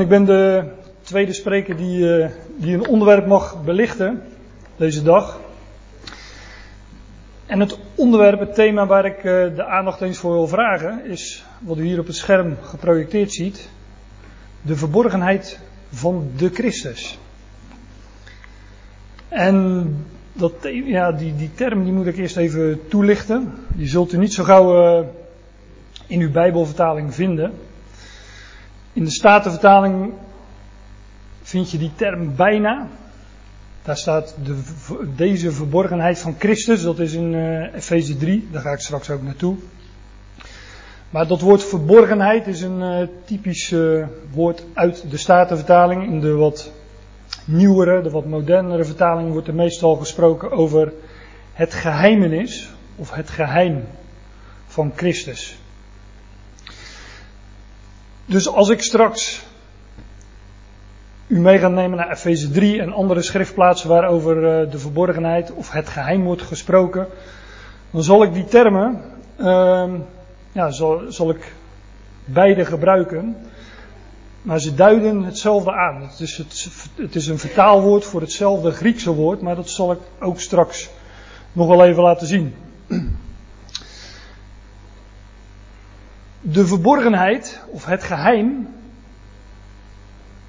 En ik ben de tweede spreker die, uh, die een onderwerp mag belichten deze dag. En het onderwerp, het thema waar ik uh, de aandacht eens voor wil vragen, is wat u hier op het scherm geprojecteerd ziet: de verborgenheid van de Christus. En dat, ja, die, die term die moet ik eerst even toelichten. Die zult u niet zo gauw uh, in uw Bijbelvertaling vinden. In de Statenvertaling vind je die term bijna. Daar staat de, deze verborgenheid van Christus, dat is in uh, Efeze 3, daar ga ik straks ook naartoe. Maar dat woord verborgenheid is een uh, typisch uh, woord uit de Statenvertaling. In de wat nieuwere, de wat modernere vertaling wordt er meestal gesproken over het geheimenis of het geheim van Christus. Dus als ik straks u mee ga nemen naar Efeze 3 en andere schriftplaatsen waarover uh, de verborgenheid of het geheim wordt gesproken, dan zal ik die termen, uh, ja, zal, zal ik beide gebruiken. Maar ze duiden hetzelfde aan. Het is, het, het is een vertaalwoord voor hetzelfde Griekse woord, maar dat zal ik ook straks nog wel even laten zien. De verborgenheid of het geheim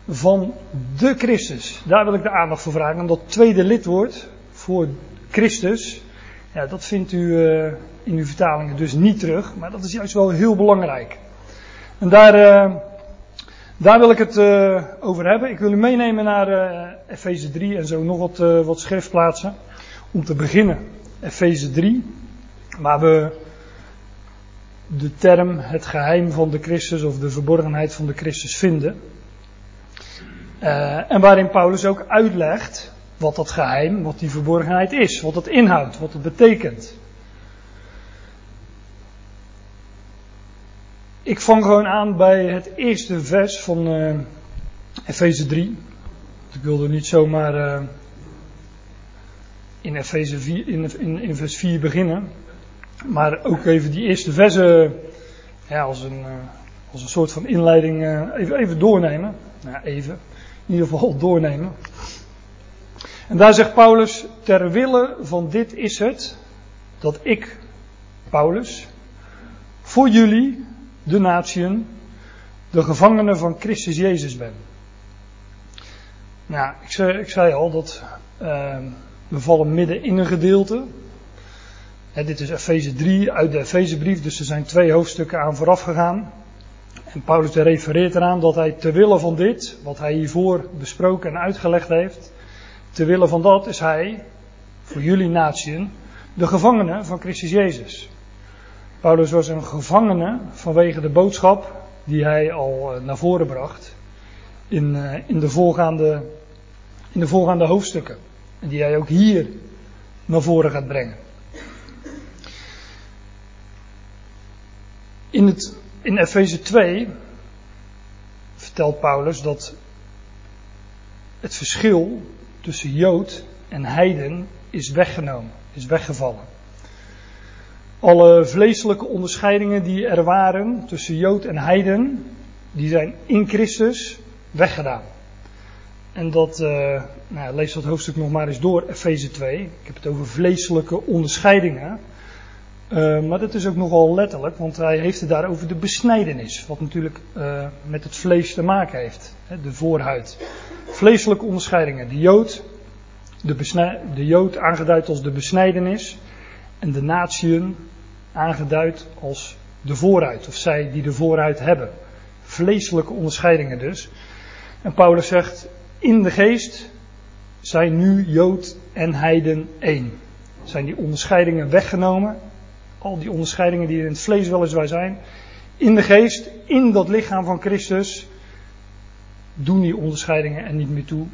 van de Christus. Daar wil ik de aandacht voor vragen. En dat tweede lidwoord voor Christus, ja, dat vindt u uh, in uw vertalingen dus niet terug, maar dat is juist wel heel belangrijk. En daar, uh, daar wil ik het uh, over hebben. Ik wil u meenemen naar Efeze 3 en zo nog wat, wat schriftplaatsen. Om te beginnen, Efeze 3, waar we de term het geheim van de Christus of de verborgenheid van de Christus vinden. Uh, en waarin Paulus ook uitlegt wat dat geheim, wat die verborgenheid is, wat het inhoudt, wat het betekent. Ik vang gewoon aan bij het eerste vers van uh, Efeze 3. Ik wilde niet zomaar uh, in Efeze 4, in, in, in vers 4 beginnen. Maar ook even die eerste versen ja, als, een, als een soort van inleiding even, even doornemen. Nou, even in ieder geval doornemen. En daar zegt Paulus, ter wille van dit is het dat ik, Paulus, voor jullie, de natieën, de gevangenen van Christus Jezus ben. Nou, ik zei, ik zei al dat uh, we vallen midden in een gedeelte. Dit is Efeze 3 uit de Efezebrief, dus er zijn twee hoofdstukken aan vooraf gegaan. En Paulus refereert eraan dat hij te willen van dit, wat hij hiervoor besproken en uitgelegd heeft, te willen van dat is hij, voor jullie natieën, de gevangene van Christus Jezus. Paulus was een gevangene vanwege de boodschap die hij al naar voren bracht in, in, de, voorgaande, in de voorgaande hoofdstukken. En die hij ook hier naar voren gaat brengen. In het in Efeze 2 vertelt Paulus dat het verschil tussen Jood en Heiden is weggenomen, is weggevallen. Alle vleeselijke onderscheidingen die er waren tussen Jood en Heiden, die zijn in Christus weggedaan. En dat, uh, nou, lees dat hoofdstuk nog maar eens door, Efeze 2. Ik heb het over vleeselijke onderscheidingen. Uh, maar dat is ook nogal letterlijk, want hij heeft het daar over de besnijdenis. Wat natuurlijk uh, met het vlees te maken heeft. Hè, de voorhuid. Vleeselijke onderscheidingen. De jood, de, de jood aangeduid als de besnijdenis. En de natieën aangeduid als de voorhuid. Of zij die de voorhuid hebben. Vleeselijke onderscheidingen dus. En Paulus zegt, in de geest zijn nu jood en heiden één. Zijn die onderscheidingen weggenomen al die onderscheidingen die in het vlees weliswaar zijn, in de geest, in dat lichaam van Christus, doen die onderscheidingen er niet meer toe.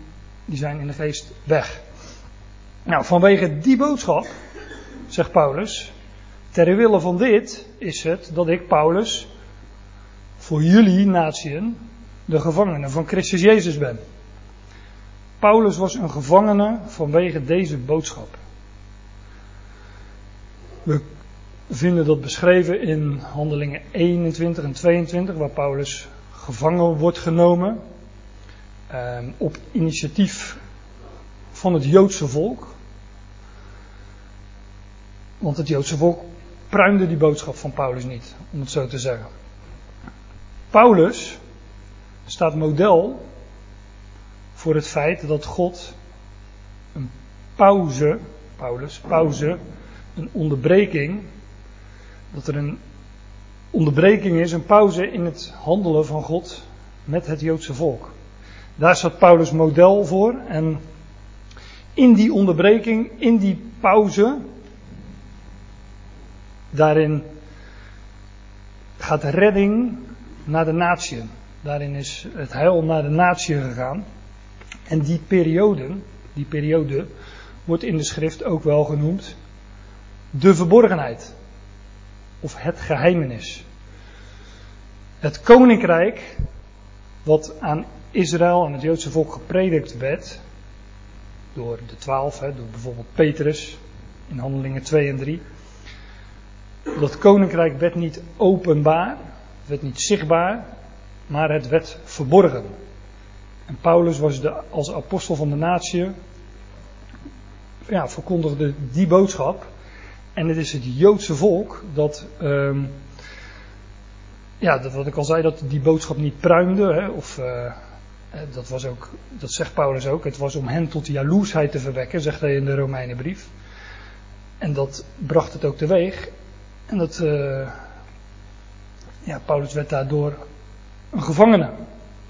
Die zijn in de geest weg. Nou, vanwege die boodschap, zegt Paulus, ter wille van dit is het dat ik, Paulus, voor jullie natieën de gevangene van Christus Jezus ben. Paulus was een gevangene vanwege deze boodschap. We vinden dat beschreven in handelingen 21 en 22, waar Paulus gevangen wordt genomen ehm, op initiatief van het Joodse volk. Want het Joodse volk pruimde die boodschap van Paulus niet, om het zo te zeggen. Paulus staat model voor het feit dat God een pauze, Paulus, pauze, een onderbreking, dat er een onderbreking is, een pauze in het handelen van God met het Joodse volk. Daar staat Paulus model voor en in die onderbreking, in die pauze, daarin gaat redding naar de natieën. Daarin is het heil naar de natieën gegaan. En die periode, die periode, wordt in de schrift ook wel genoemd de verborgenheid. Of het geheimenis. Het koninkrijk, wat aan Israël en het Joodse volk gepredikt werd, door de twaalf, door bijvoorbeeld Petrus in handelingen 2 en 3. Dat koninkrijk werd niet openbaar, werd niet zichtbaar, maar het werd verborgen. En Paulus was de, als apostel van de natie, ja, verkondigde die boodschap. En het is het Joodse volk dat, um, ja, dat wat ik al zei, dat die boodschap niet pruimde. Hè, of uh, dat was ook, dat zegt Paulus ook, het was om hen tot jaloersheid te verwekken, zegt hij in de Romeinenbrief. En dat bracht het ook teweeg. En dat, uh, ja, Paulus werd daardoor een gevangene.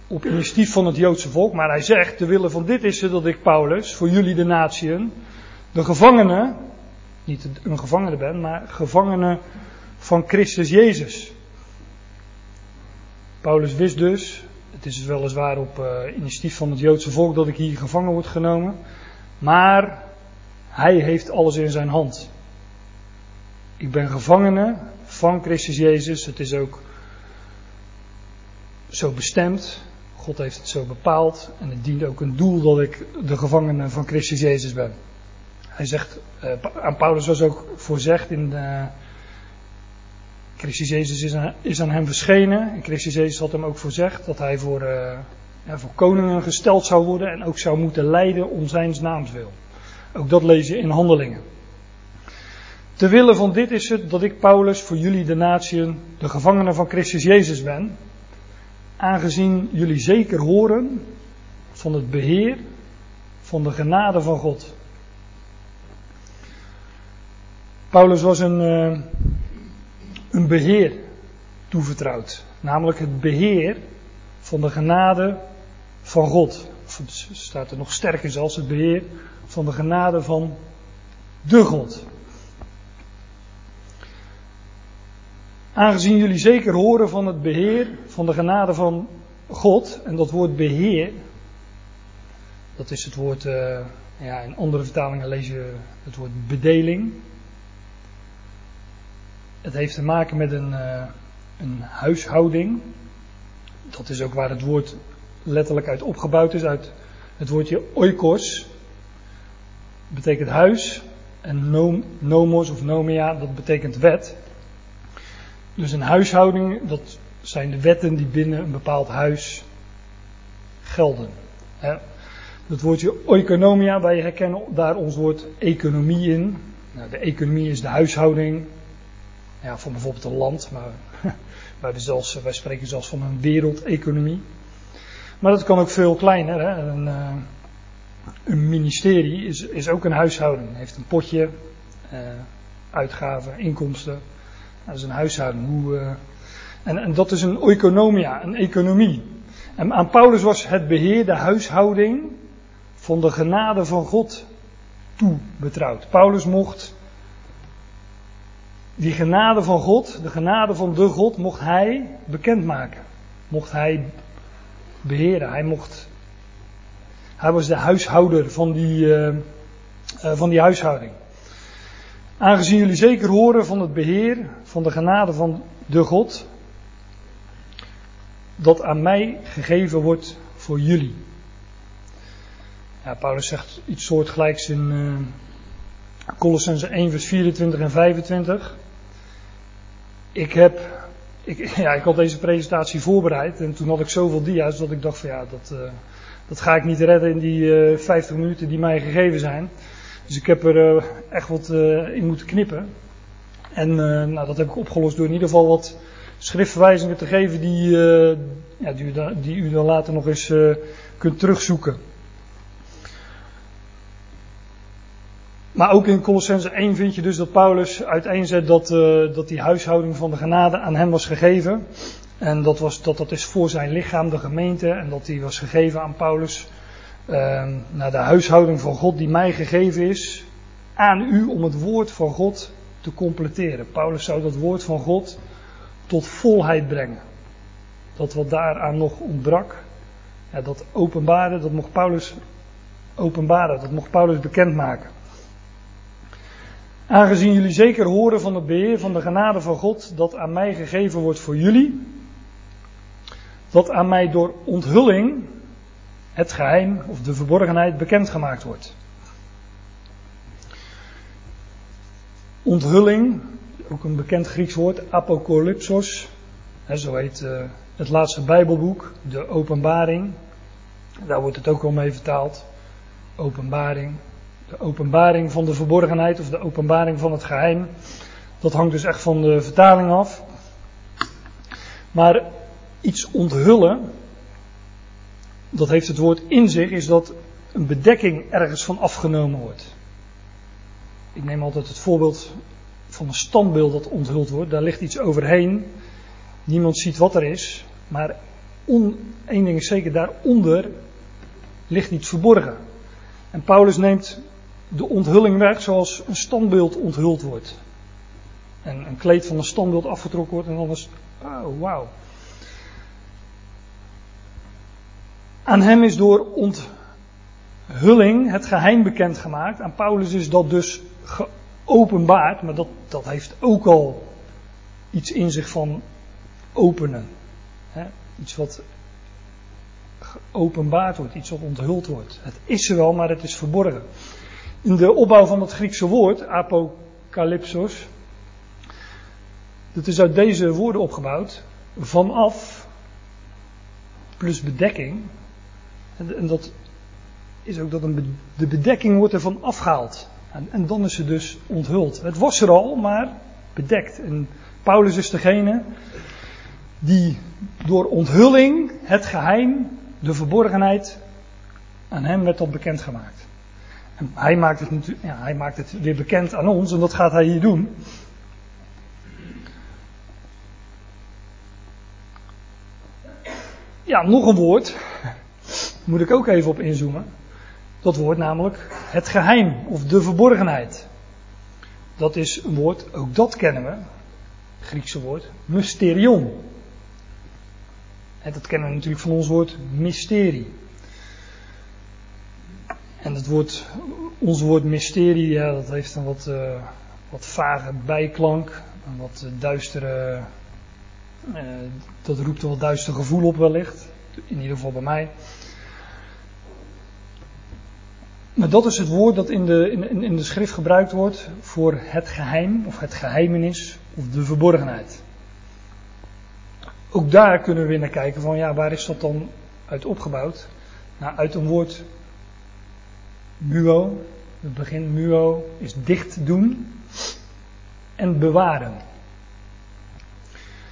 Op initiatief van het Joodse volk. Maar hij zegt, de wille van dit is het dat ik, Paulus, voor jullie de natieën, de gevangene, niet een gevangene ben, maar gevangene van Christus Jezus. Paulus wist dus, het is weliswaar op uh, initiatief van het Joodse volk dat ik hier gevangen word genomen, maar hij heeft alles in zijn hand. Ik ben gevangene van Christus Jezus. Het is ook zo bestemd. God heeft het zo bepaald. En het dient ook een doel dat ik de gevangene van Christus Jezus ben. Hij zegt, uh, aan Paulus was ook voorzegd in de, Christus Jezus is aan, is aan, hem verschenen. En Christus Jezus had hem ook voorzegd dat hij voor, uh, ja, voor koningen gesteld zou worden. En ook zou moeten lijden om zijn naams wil. Ook dat lezen in handelingen. Te willen van dit is het dat ik Paulus voor jullie de natieën de gevangene van Christus Jezus ben aangezien jullie zeker horen van het beheer van de genade van God. Paulus was een, uh, een beheer toevertrouwd, namelijk het beheer van de genade van God. Of het staat er nog sterker zelfs, het beheer van de genade van de God. Aangezien jullie zeker horen van het beheer van de genade van God, en dat woord beheer, dat is het woord, uh, ja, in andere vertalingen lees je het woord bedeling. Het heeft te maken met een, uh, een huishouding. Dat is ook waar het woord letterlijk uit opgebouwd is, uit het woordje oikos. betekent huis. En nomos of nomia, dat betekent wet. Dus een huishouding, dat zijn de wetten die binnen een bepaald huis gelden. Dat woordje oikonomia, wij herkennen daar ons woord economie in. Nou, de economie is de huishouding ja, van bijvoorbeeld een land, maar wij, zelfs, wij spreken zelfs van een wereldeconomie. Maar dat kan ook veel kleiner. Hè? Een, uh, een, ministerie is, is ook een huishouding, heeft een potje, uh, uitgaven, inkomsten. Dat is een huishouding. Hoe, uh, en, en, dat is een oikonomia, een economie. En aan Paulus was het beheer, de huishouding van de genade van God toebetrouwd. Paulus mocht die genade van God, de genade van de God, mocht hij bekendmaken. Mocht hij beheren. Hij mocht. Hij was de huishouder van die, uh, uh, van die huishouding. Aangezien jullie zeker horen van het beheer van de genade van de God, dat aan mij gegeven wordt voor jullie. Ja, Paulus zegt iets soortgelijks in uh, Colossense 1 vers 24 en 25. Ik heb ik, ja, ik had deze presentatie voorbereid en toen had ik zoveel dia's dat ik dacht van ja, dat, uh, dat ga ik niet redden in die uh, eh, 50 minuten die mij gegeven zijn. Dus ik heb er uh, echt wat in moeten knippen. En nou, dat heb ik opgelost door in ieder geval wat schriftverwijzingen te geven die, ja, die, u, dan, die u dan later nog eens kunt terugzoeken. Maar ook in Colossense 1 vind je dus dat Paulus uiteenzet dat, uh, dat die huishouding van de genade aan hem was gegeven. En dat, was, dat dat is voor zijn lichaam, de gemeente, en dat die was gegeven aan Paulus. Uh, naar de huishouding van God die mij gegeven is, aan u om het woord van God te completeren. Paulus zou dat woord van God tot volheid brengen. Dat wat daaraan nog ontbrak, ja, dat openbaren, dat mocht Paulus openbaren, dat mocht Paulus bekendmaken. Aangezien jullie zeker horen van het beheer van de genade van God dat aan mij gegeven wordt voor jullie, dat aan mij door onthulling het geheim of de verborgenheid bekendgemaakt wordt. Onthulling, ook een bekend Grieks woord, apocalypsos, zo heet uh, het laatste Bijbelboek, de openbaring. Daar wordt het ook al mee vertaald. Openbaring. De openbaring van de verborgenheid of de openbaring van het geheim. Dat hangt dus echt van de vertaling af. Maar iets onthullen, dat heeft het woord in zich, is dat een bedekking ergens van afgenomen wordt. Ik neem altijd het voorbeeld van een standbeeld dat onthuld wordt. Daar ligt iets overheen. Niemand ziet wat er is. Maar één ding is zeker, daaronder ligt iets verborgen. En Paulus neemt de onthulling weg zoals een standbeeld onthuld wordt. En een kleed van een standbeeld afgetrokken wordt en dan is, oh wauw. Aan hem is door onthulling het geheim bekendgemaakt. Aan Paulus is dat dus geopenbaard, maar dat, dat heeft ook al iets in zich van openen. Iets wat geopenbaard wordt, iets wat onthuld wordt. Het is er wel, maar het is verborgen. In de opbouw van het Griekse woord, apocalypsos, dat is uit deze woorden opgebouwd. Vanaf plus bedekking. En, dat is ook dat een, de bedekking wordt ervan afgehaald. En, en dan is ze dus onthuld. Het was er al, maar bedekt. En Paulus is degene die door onthulling het geheim, de verborgenheid, aan hem werd tot bekendgemaakt. Hij maakt, het ja, hij maakt het weer bekend aan ons en dat gaat hij hier doen. Ja, nog een woord. Moet ik ook even op inzoomen. Dat woord namelijk het geheim of de verborgenheid. Dat is een woord, ook dat kennen we. Griekse woord, mysterion. En dat kennen we natuurlijk van ons woord mysterie. En het woord, ons woord mysterie, ja, dat heeft een wat, uh, wat vage bijklank. Een wat duistere, uh, dat roept een wat duister gevoel op wellicht. In ieder geval bij mij. Maar dat is het woord dat in de, in, in de schrift gebruikt wordt voor het geheim, of het geheimenis, of de verborgenheid. Ook daar kunnen we weer naar kijken van ja, waar is dat dan uit opgebouwd? Nou, uit een woord muo, het begin muo is dicht doen en bewaren.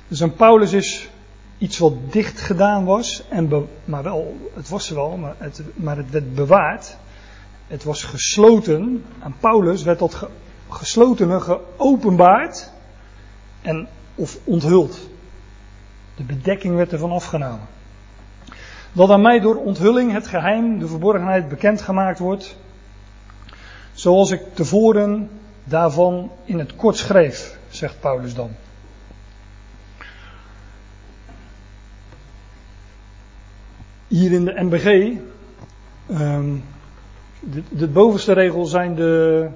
Dus aan Paulus is iets wat dicht gedaan was, en maar wel, het was er wel, maar het, maar het werd bewaard. Het was gesloten. Aan Paulus werd dat ge, geslotene geopenbaard en of onthuld. De bedekking werd ervan afgenomen. Dat aan mij door onthulling het geheim, de verborgenheid bekendgemaakt wordt. Zoals ik tevoren daarvan in het kort schreef, zegt Paulus dan. Hier in de MBG, um, de, de, bovenste regel zijn de,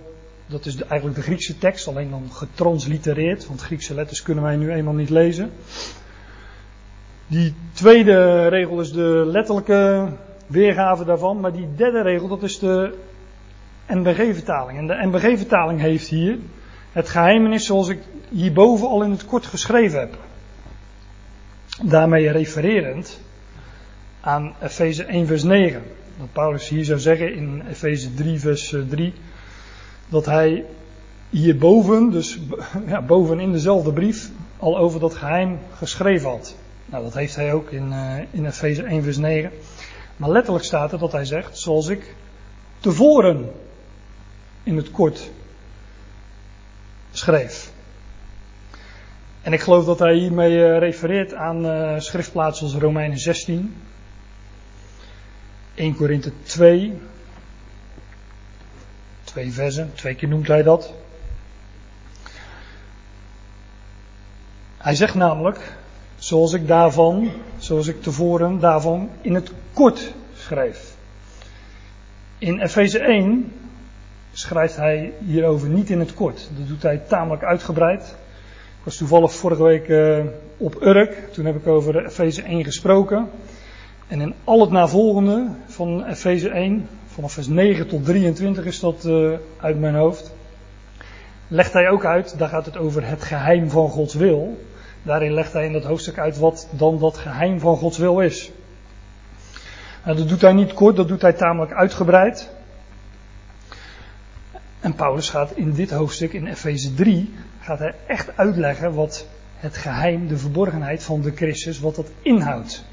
dat is eigenlijk de Griekse tekst, alleen dan getranslitereerd, want Griekse letters kunnen wij nu eenmaal niet lezen. Die tweede regel is de letterlijke weergave daarvan, maar die derde regel, dat is de NBG-vertaling. En de NBG-vertaling heeft hier het geheimenis zoals ik hierboven al in het kort geschreven heb. Daarmee refererend aan Efeze 1 vers 9. Dat Paulus hier zou zeggen in Efeze 3 vers 3 dat hij hierboven, dus ja, boven in dezelfde brief, al over dat geheim geschreven had. Nou, dat heeft hij ook in, uh, in Efeze 1 vers 9. Maar letterlijk staat er dat hij zegt, zoals ik tevoren in het kort schreef. En ik geloof dat hij hiermee uh, refereert aan uh, schriftplaatsen als Romeinen 16, 1 Korinthe 2, twee versen, twee keer noemt hij dat. Hij zegt namelijk, zoals ik daarvan, zoals ik tevoren daarvan in het kort schreef. In Efeze 1 schrijft hij hierover niet in het kort. Dat doet hij tamelijk uitgebreid. Ik was toevallig vorige week uh, op Urk. Toen heb ik over Efeze 1 gesproken. En in al het navolgende van Efeze 1, vanaf vers 9 tot 23 is dat uh, uit mijn hoofd. Legt hij ook uit, daar gaat het over het geheim van Gods wil. Daarin legt hij in dat hoofdstuk uit wat dan dat geheim van Gods wil is. Nou, dat doet hij niet kort, dat doet hij tamelijk uitgebreid. En Paulus gaat in dit hoofdstuk, in Efeze 3, gaat hij echt uitleggen wat het geheim, de verborgenheid van de Christus, wat dat inhoudt.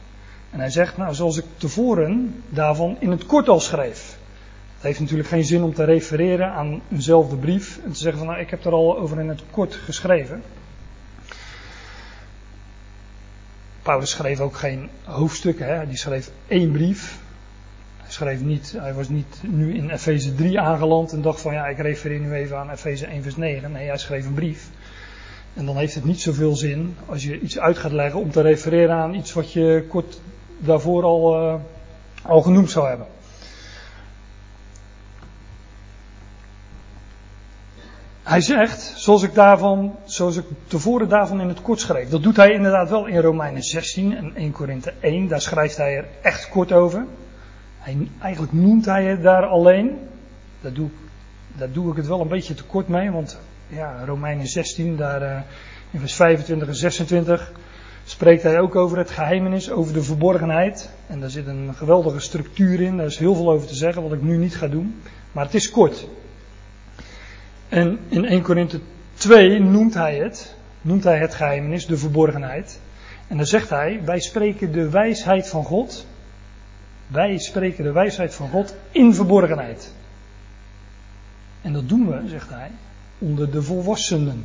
En hij zegt, nou, zoals ik tevoren daarvan in het kort al schreef. Het heeft natuurlijk geen zin om te refereren aan eenzelfde brief en te zeggen van, nou, ik heb er al over in het kort geschreven. Paulus schreef ook geen hoofdstukken, hè? die schreef één brief. Hij, schreef niet, hij was niet nu in Efeze 3 aangeland en dacht van ja, ik refereer nu even aan Efeze 1 vers 9. Nee, hij schreef een brief. En dan heeft het niet zoveel zin als je iets uit gaat leggen om te refereren aan iets wat je kort daarvoor al, uh, al genoemd zou hebben. Hij zegt, zoals ik, daarvan, zoals ik tevoren daarvan in het kort schreef. Dat doet hij inderdaad wel in Romeinen 16 en 1 Korinthe 1. Daar schrijft hij er echt kort over. Hij, eigenlijk noemt hij het daar alleen. Daar doe, doe ik het wel een beetje te kort mee. Want ja, Romeinen 16, daar uh, in vers 25 en 26 spreekt hij ook over het geheimenis, over de verborgenheid. En daar zit een geweldige structuur in. Daar is heel veel over te zeggen, wat ik nu niet ga doen. Maar het is kort. En in 1 Korinthe 2 noemt hij het, noemt hij het geheimenis, de verborgenheid. En dan zegt hij, wij spreken de wijsheid van God. Wij spreken de wijsheid van God in verborgenheid. En dat doen we, zegt hij, onder de volwassenen.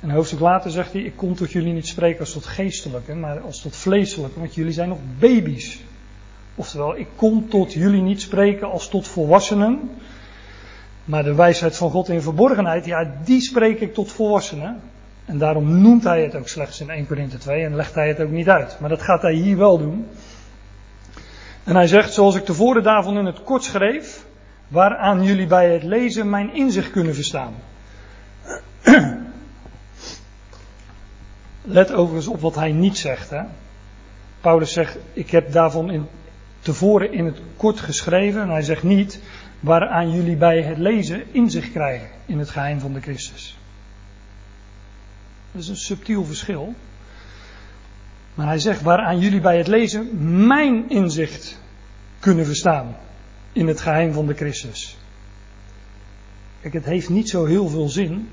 En een hoofdstuk later zegt hij, ik kom tot jullie niet spreken als tot geestelijke, maar als tot vleeselijke, want jullie zijn nog baby's. Oftewel, ik kom tot jullie niet spreken als tot volwassenen, maar de wijsheid van God in verborgenheid, ja, die spreek ik tot volwassenen. En daarom noemt hij het ook slechts in 1 Korinthe 2 en legt hij het ook niet uit. Maar dat gaat hij hier wel doen. En hij zegt, zoals ik tevoren daarvan in het kort schreef, waaraan jullie bij het lezen mijn inzicht kunnen verstaan. Let overigens op wat hij niet zegt. Hè? Paulus zegt, ik heb daarvan in, tevoren in het kort geschreven. En hij zegt niet, waaraan jullie bij het lezen inzicht krijgen in het geheim van de Christus. Dat is een subtiel verschil. Maar hij zegt waaraan jullie bij het lezen mijn inzicht kunnen verstaan in het geheim van de Christus. Kijk, het heeft niet zo heel veel zin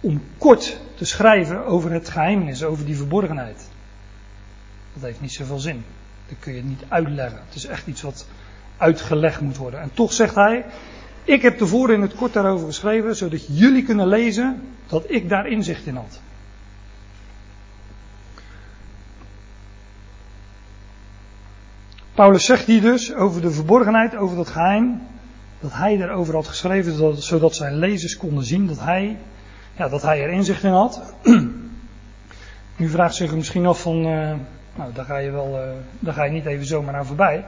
om kort te schrijven over het geheimnis, over die verborgenheid. Dat heeft niet zoveel zin. Dat kun je niet uitleggen. Het is echt iets wat uitgelegd moet worden. En toch zegt hij, ik heb tevoren in het kort daarover geschreven, zodat jullie kunnen lezen dat ik daar inzicht in had. Paulus zegt hier dus over de verborgenheid, over dat geheim, dat hij erover had geschreven, zodat zijn lezers konden zien dat hij, ja, dat hij er inzicht in had. Nu vraagt zich misschien af van, uh, nou daar ga je wel, uh, daar ga je niet even zomaar naar voorbij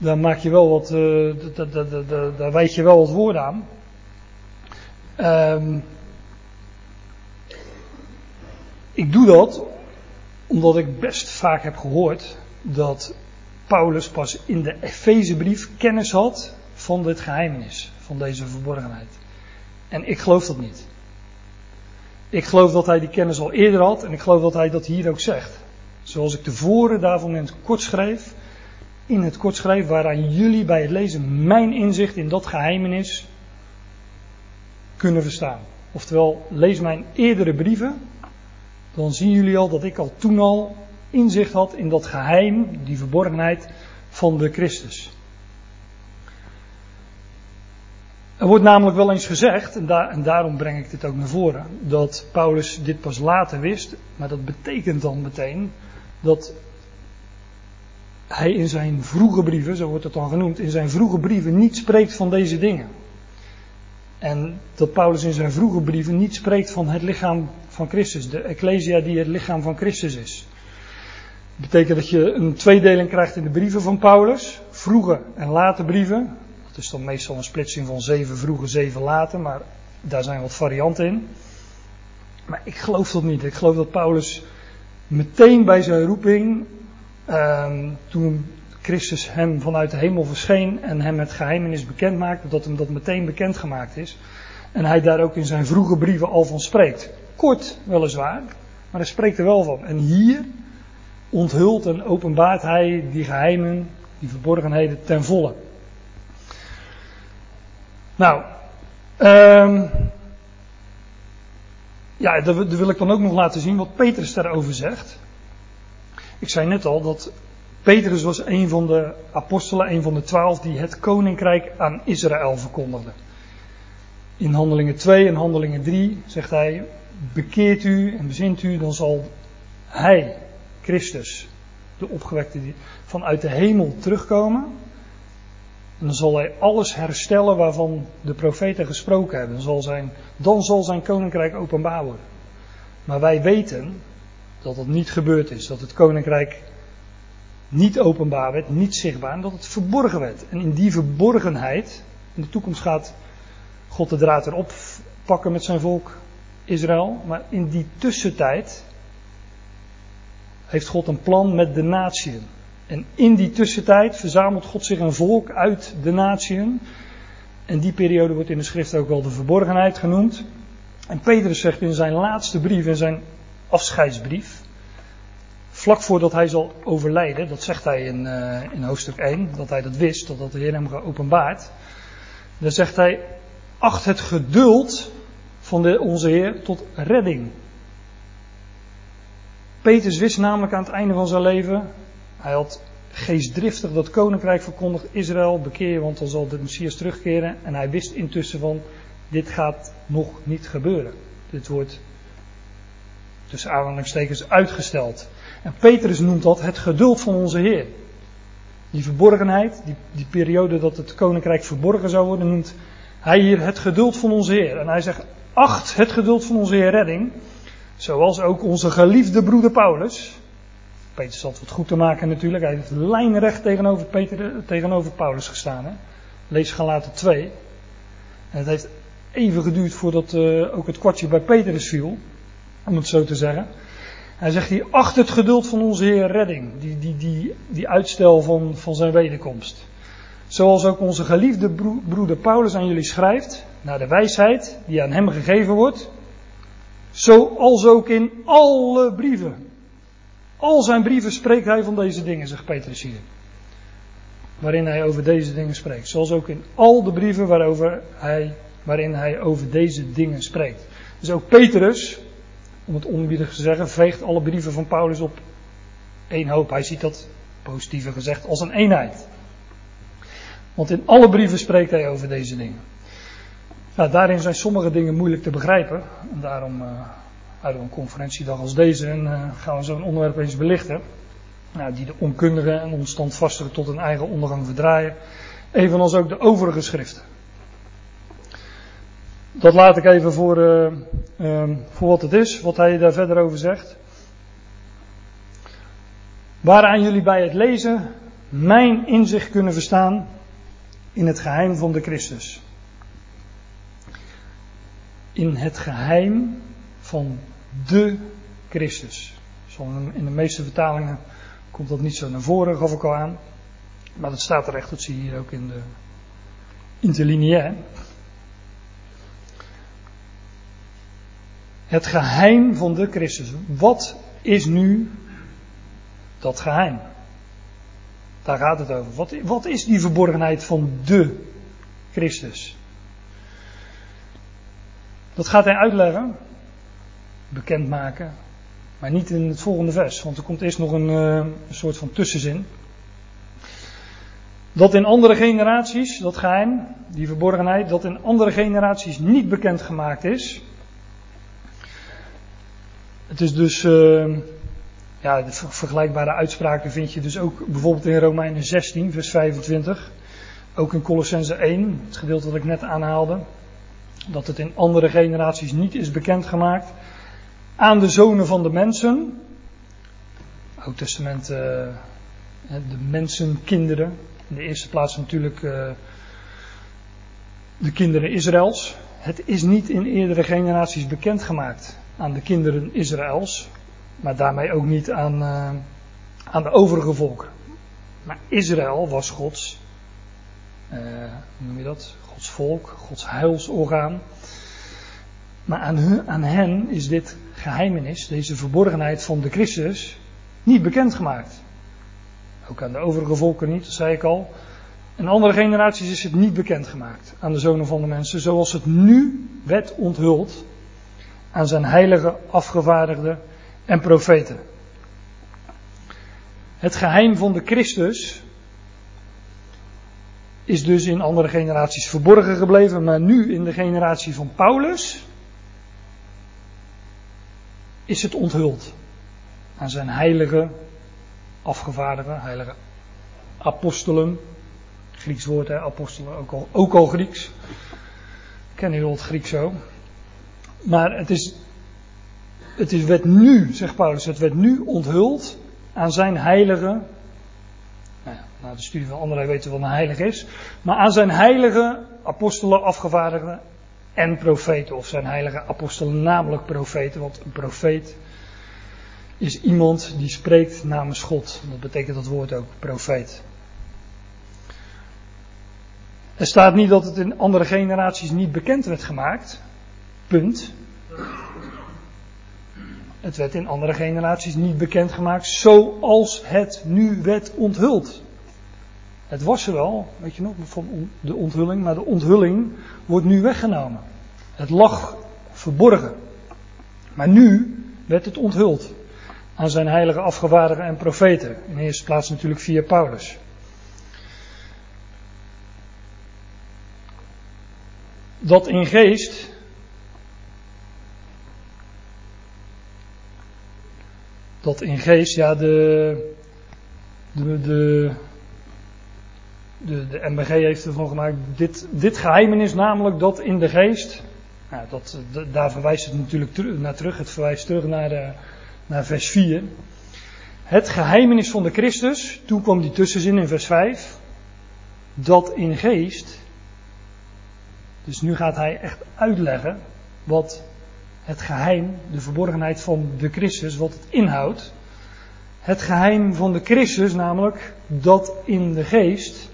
daar maak je wel wat, uh, daar weet je wel wat woorden aan. Um, ik doe dat omdat ik best vaak heb gehoord dat Paulus pas in de Efezebrief kennis had van dit geheimenis, van deze verborgenheid. En ik geloof dat niet. Ik geloof dat hij die kennis al eerder had en ik geloof dat hij dat hier ook zegt. Zoals ik tevoren daarvan in het kort schreef, in het kort schreef, waaraan jullie bij het lezen mijn inzicht in dat geheimenis kunnen verstaan. Oftewel, lees mijn eerdere brieven, dan zien jullie al dat ik al toen al inzicht had in dat geheim, die verborgenheid van de Christus. Er wordt namelijk wel eens gezegd, en, en, daarom breng ik dit ook naar voren, dat Paulus dit pas later wist, maar dat betekent dan meteen dat hij in zijn vroege brieven, zo wordt het dan genoemd, in zijn vroege brieven niet spreekt van deze dingen. En dat Paulus in zijn vroege brieven niet spreekt van het lichaam van Christus, de Ecclesia die het lichaam van Christus is. Dat betekent dat je een tweedeling krijgt in de brieven van Paulus, vroege en late brieven. Dat is dan meestal een splitsing van zeven vroege, zeven late, maar daar zijn wat varianten in. Maar ik geloof dat niet. Ik geloof dat Paulus meteen bij zijn roeping, ehm, toen Christus hem vanuit de hemel verscheen en hem het geheimenis bekend maakte, dat hem dat meteen bekend gemaakt is. En hij daar ook in zijn vroege brieven al van spreekt. Kort weliswaar, maar hij spreekt er wel van. En hier onthult en openbaart hij die geheimen, die verborgenheden ten volle. Nou, um, ja, daar wil ik dan ook nog laten zien wat Petrus daarover zegt. Ik zei net al dat Petrus was een van de apostelen, een van de twaalf die het koninkrijk aan Israël verkondigde. In Handelingen 2 en Handelingen 3 zegt hij: Bekeert u en bezint u, dan zal hij, Christus, de opgewekte, vanuit de hemel terugkomen. En dan zal hij alles herstellen waarvan de profeten gesproken hebben. Dan zal zijn, dan zal zijn koninkrijk openbaar worden. Maar wij weten dat dat niet gebeurd is. Dat het koninkrijk niet openbaar werd, niet zichtbaar. En dat het verborgen werd. En in die verborgenheid, in de toekomst gaat God de draad erop pakken met zijn volk Israël. Maar in die tussentijd heeft God een plan met de natieën. En in die tussentijd verzamelt God zich een volk uit de natieën. En die periode wordt in de schrift ook wel de verborgenheid genoemd. En Petrus zegt in zijn laatste brief, in zijn afscheidsbrief, vlak voordat hij zal overlijden, dat zegt hij in, uh, in hoofdstuk 1, dat hij dat wist, dat de Heer hem geopenbaard. Dan zegt hij, acht het geduld van de, onze Heer tot redding. Petrus wist namelijk aan het einde van zijn leven, hij had geestdriftig dat koninkrijk verkondigd, Israël bekeer, want dan zal de Messias terugkeren. En hij wist intussen van, dit gaat nog niet gebeuren. Dit wordt tussen aanhalingstekens uitgesteld. En Petrus noemt dat het geduld van onze Heer. Die verborgenheid, die, die periode dat het koninkrijk verborgen zou worden, noemt hij hier het geduld van onze Heer. En hij zegt, acht het geduld van onze Heer redding, zoals ook onze geliefde broeder Paulus, Petrus had wat goed te maken natuurlijk. Hij heeft lijnrecht tegenover, Peter, tegenover Paulus gestaan. Hè? Lees Galaten 2. En het heeft even geduurd voordat uh, ook het kwartje bij Petrus viel. Om het zo te zeggen. Hij zegt hier, acht het geduld van onze Heer redding. Die, die, die, die uitstel van, van zijn wederkomst. Zoals ook onze geliefde broeder Paulus aan jullie schrijft. Naar de wijsheid die aan hem gegeven wordt. Zoals ook in alle brieven al zijn brieven spreekt hij van deze dingen, zegt Petrus hier. Waarin hij over deze dingen spreekt. Zoals ook in al de brieven waarover hij, waarin hij over deze dingen spreekt. Dus ook Petrus, om het onbiedig te zeggen, veegt alle brieven van Paulus op één hoop. Hij ziet dat, positiever gezegd, als een eenheid. Want in alle brieven spreekt hij over deze dingen. Nou, daarin zijn sommige dingen moeilijk te begrijpen. En daarom uh, houden we een conferentiedag als deze en uh, gaan we zo'n onderwerp eens belichten. Nou, die de onkundigen en onstandvastigen tot hun eigen ondergang verdraaien. Evenals ook de overige schriften. Dat laat ik even voor, uh, uh, voor wat het is, wat hij daar verder over zegt. Waaraan jullie bij het lezen mijn inzicht kunnen verstaan in het geheim van de Christus. In het geheim van de Christus. In de meeste vertalingen komt dat niet zo naar voren, gaf ik al aan. Maar dat staat er echt, dat zie je hier ook in de interlineair. Het geheim van de Christus. Wat is nu dat geheim? Daar gaat het over. Wat, wat is die verborgenheid van de Christus? Dat gaat hij uitleggen, bekendmaken, maar niet in het volgende vers, want er komt eerst nog een, eh, een soort van tussenzin. Dat in andere generaties, dat geheim, die verborgenheid, dat in andere generaties niet bekendgemaakt is. Het is dus, uh, ja, vergelijkbare uitspraken vind je dus ook bijvoorbeeld in Romeinen 16, vers 25. Ook in Colossense 1, het gedeelte dat ik net aanhaalde. Dat het in andere generaties niet is bekendgemaakt. Aan de zonen van de mensen. Oud Testament, uh, de mensenkinderen. In de eerste plaats natuurlijk uh, de kinderen Israëls. Het is niet in eerdere generaties bekendgemaakt aan de kinderen Israëls, maar daarmee ook niet aan, uh, aan de overige volken. Maar Israël was Gods, uh, hoe noem je dat? Gods volk, Gods heilsorgaan. Maar aan, aan hen is dit geheimenis, deze verborgenheid van de Christus, niet bekendgemaakt. Ook aan de overige volken niet, dat zei ik al. In andere generaties is het niet bekendgemaakt aan de zonen van de mensen, zoals het nu werd onthuld aan zijn heilige afgevaardigden en profeten. Het geheim van de Christus is dus in andere generaties verborgen gebleven, maar nu in de generatie van Paulus is het onthuld aan zijn heilige afgevaardigden, heilige apostelen. Grieks woord, hè, apostelen, ook al, ook al Grieks. Kennen jullie het Grieks zo? Maar het is, het is, werd nu, zegt Paulus, het werd nu onthuld aan zijn heilige. Nou ja, na de studie van anderen weten we wat een heilige is. Maar aan zijn heilige apostelen, afgevaardigden en profeten. Of zijn heilige apostelen, namelijk profeten. Want een profeet is iemand die spreekt namens God. Dat betekent dat woord ook, profeet. Er staat niet dat het in andere generaties niet bekend werd gemaakt. Punt. Het werd in andere generaties niet bekendgemaakt zoals het nu werd onthuld. Het was er wel, weet je nog, van de onthulling, maar de onthulling wordt nu weggenomen. Het lag verborgen. Maar nu werd het onthuld aan zijn heilige afgevaardigden en profeten. In eerste plaats natuurlijk via Paulus. Dat in geest dat in geest, ja, de, de, de, de, de MBG heeft ervan gemaakt, dit, dit geheimenis namelijk dat in de geest, nou, dat, daar verwijst het natuurlijk naar terug, het verwijst terug naar, eh, naar vers 4. Het geheimenis van de Christus, toen kwam die tussenzin in vers 5, dat in geest, dus nu gaat hij echt uitleggen wat het geheim, de verborgenheid van de Christus, wat het inhoudt. Het geheim van de Christus, namelijk dat in de geest.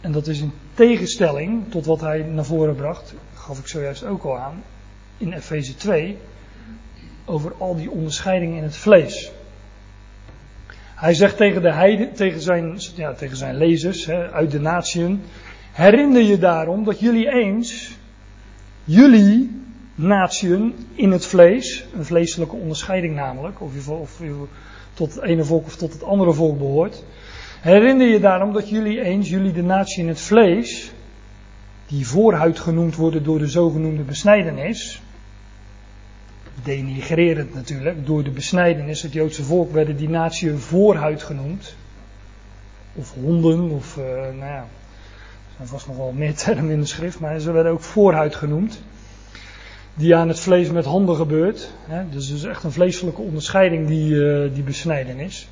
En dat is in tegenstelling tot wat hij naar voren bracht, gaf ik zojuist ook al aan, in Efeze 2, over al die onderscheidingen in het vlees. Hij zegt tegen, de heide, tegen, zijn, ja, tegen zijn lezers hè, uit de natieën, herinner je daarom dat jullie eens jullie natieën in het vlees, een vleeselijke onderscheiding namelijk, of je, of je tot het ene volk of tot het andere volk behoort. Herinner je daarom dat jullie eens, jullie de natie in het vlees, die voorhuid genoemd worden door de zogenoemde besnijdenis, denigrerend natuurlijk, door de besnijdenis, het Joodse volk werden die natie voorhuid genoemd, of honden, of uh, nou ja, er vast nog wel meer termen in de schrift, maar ze werden ook voorhuid genoemd. Die aan het vlees met handen gebeurt. Hè? Dus is echt een vleeselijke onderscheiding die, uh, die besnijden is.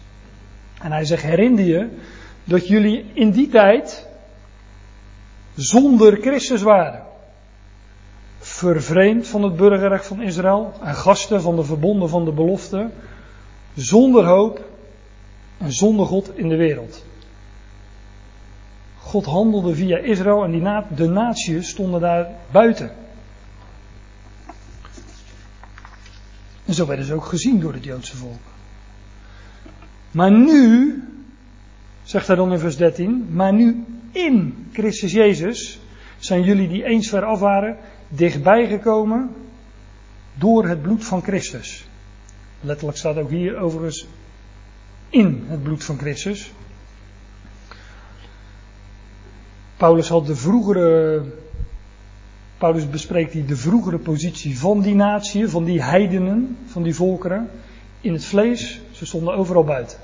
En hij zegt, herinner je dat jullie in die tijd zonder Christus waren. Vervreemd van het burgerrecht van Israël en gasten van de verbonden van de belofte. Zonder hoop en zonder God in de wereld. God handelde via Israël en die na, de naties stonden daar buiten. En zo werden ze dus ook gezien door het Joodse volk. Maar nu, zegt hij dan in vers 13, maar nu in Christus Jezus zijn jullie die eens ver af waren, dichtbij gekomen door het bloed van Christus. Letterlijk staat ook hier overigens in het bloed van Christus. Paulus had de vroegere. Paulus bespreekt hier de vroegere positie van die natie, van die heidenen, van die volkeren. In het vlees, ze stonden overal buiten.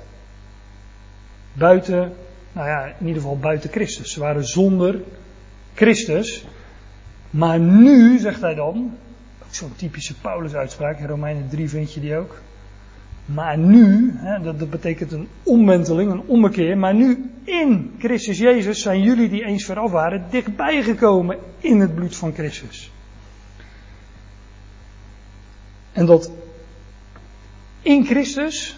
Buiten, nou ja, in ieder geval buiten Christus. Ze waren zonder Christus. Maar nu, zegt hij dan, ook zo'n typische Paulus-uitspraak, in Romeinen 3 vind je die ook. Maar nu, hè, dat, dat, betekent een omwenteling, een ommekeer. Maar nu in Christus Jezus zijn jullie die eens vooraf waren dichtbij gekomen in het bloed van Christus. En dat in Christus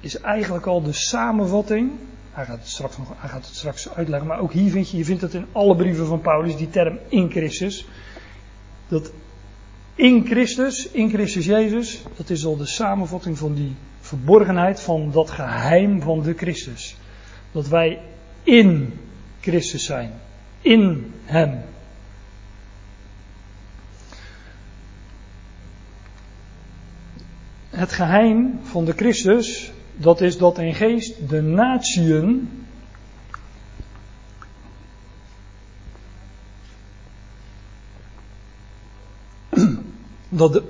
is eigenlijk al de samenvatting. Hij gaat, het straks nog, gaat het straks uitleggen, maar ook hier vind je, je vindt het in alle brieven van Paulus, die term in Christus. Dat in Christus, in Christus Jezus, dat is al de samenvatting van die verborgenheid van dat geheim van de Christus. Dat wij in Christus zijn, in Hem. Het geheim van de Christus, dat is dat in geest de natieën dat de,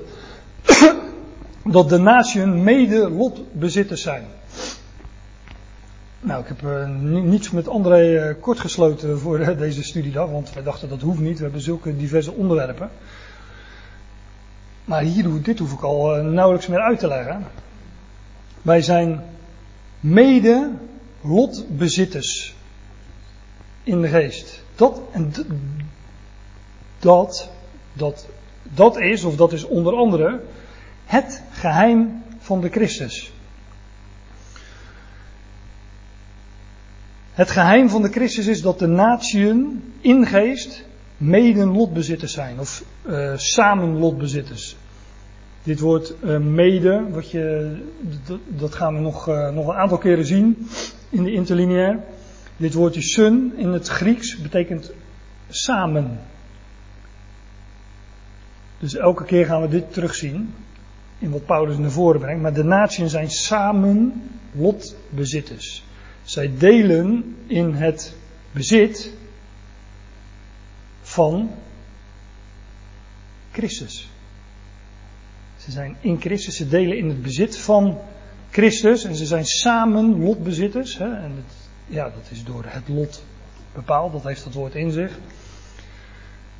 dat de natieën mede lotbezitters zijn. Nou, ik heb uh, niets met André uh, kort gesloten voor uh, deze studiedag, want wij dachten dat hoeft niet. We hebben zulke diverse onderwerpen. Maar hier, dit hoef ik al nauwelijks meer uit te leggen. Wij zijn mede lotbezitters in de geest. Dat en dat, dat dat is, of dat is onder andere, het geheim van de Christus. Het geheim van de Christus is dat de natieën in geest mede lotbezitters zijn, of uh, samen lotbezitters. Dit woord uh, mede, wat je, dat gaan we nog, uh, nog een aantal keren zien in de interlineair. Dit woordje sun in het Grieks betekent samen. Dus elke keer gaan we dit terugzien in wat Paulus naar voren brengt. Maar de natieën zijn samen lotbezitters. Zij delen in het bezit van Christus. Ze zijn in Christus, ze delen in het bezit van Christus en ze zijn samen lotbezitters. Hè? En het, ja, dat is door het lot bepaald, dat heeft dat woord in zich.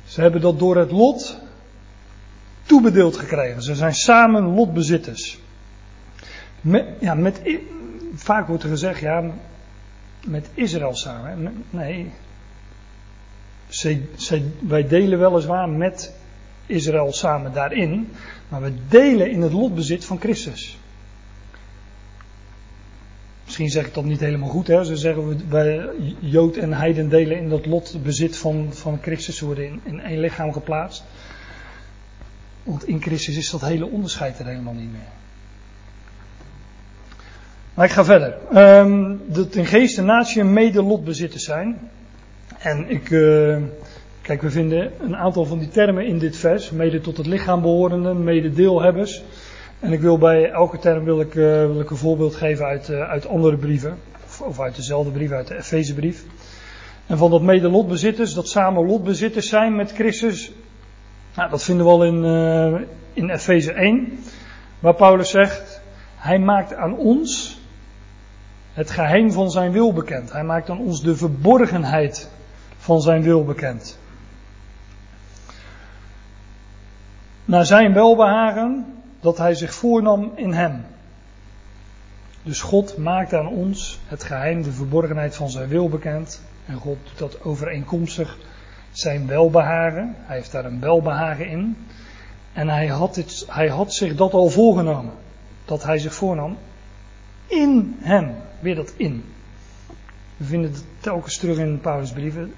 Ze hebben dat door het lot toebedeeld gekregen. Ze zijn samen lotbezitters. Ja, met, vaak wordt er gezegd, ja, met Israël samen. Nee, wij delen weliswaar met Israël samen daarin, maar we delen in het lotbezit van Christus. Misschien zeg ik dat niet helemaal goed, hè? Ze zeggen wij Jood en Heiden delen in dat lotbezit van, van Christus, ze worden in, in één lichaam geplaatst. Want in Christus is dat hele onderscheid er helemaal niet meer. Maar ik ga verder. Um, dat in geest en natie mede lotbezitters zijn. En ik, uh, kijk, we vinden een aantal van die termen in dit vers. Mede tot het lichaam behorende, mede deelhebbers. En ik wil bij elke term wil ik, uh, wil ik een voorbeeld geven uit, uh, uit andere brieven. Of, of, uit dezelfde brief, uit de Efezebrief. En van dat mede lotbezitters, dat samen lotbezitters zijn met Christus, nou, dat vinden we al in, uh, in Efeze 1, waar Paulus zegt, hij maakt aan ons het geheim van zijn wil bekend. Hij maakt aan ons de verborgenheid van zijn wil bekend. Naar zijn welbehagen dat hij zich voornam in hem. Dus God maakt aan ons het geheim, de verborgenheid van zijn wil bekend. En God doet dat overeenkomstig zijn welbehagen. Hij heeft daar een welbehagen in. En hij had, het, hij had zich dat al voorgenomen. Dat hij zich voornam in hem. Weer dat in. We vinden het telkens terug in Paulus' brieven.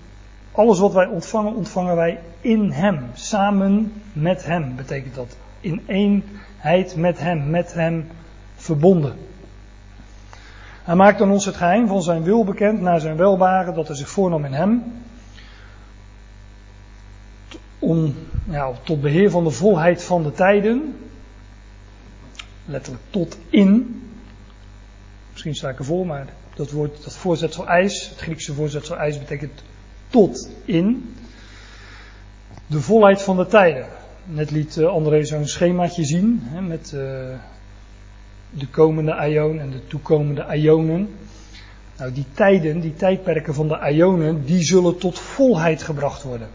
Alles wat wij ontvangen, ontvangen wij in hem. Samen met hem betekent dat. In eenheid met hem, met hem verbonden. Hij maakt aan ons het geheim van zijn wil bekend naar zijn welbaren dat hij zich voornam in hem. Om ja, tot beheer van de volheid van de tijden. Letterlijk tot in. Misschien sta ik ervoor, maar dat woord, dat voorzetsel ijs, het Griekse voorzetsel ijs betekent tot in. De volheid van de tijden. Net liet eh, André zo'n schemaatje zien hè, met uh, de komende aion en de toekomende aionen. Nou, die tijden, die tijdperken van de aionen, die zullen tot volheid gebracht worden.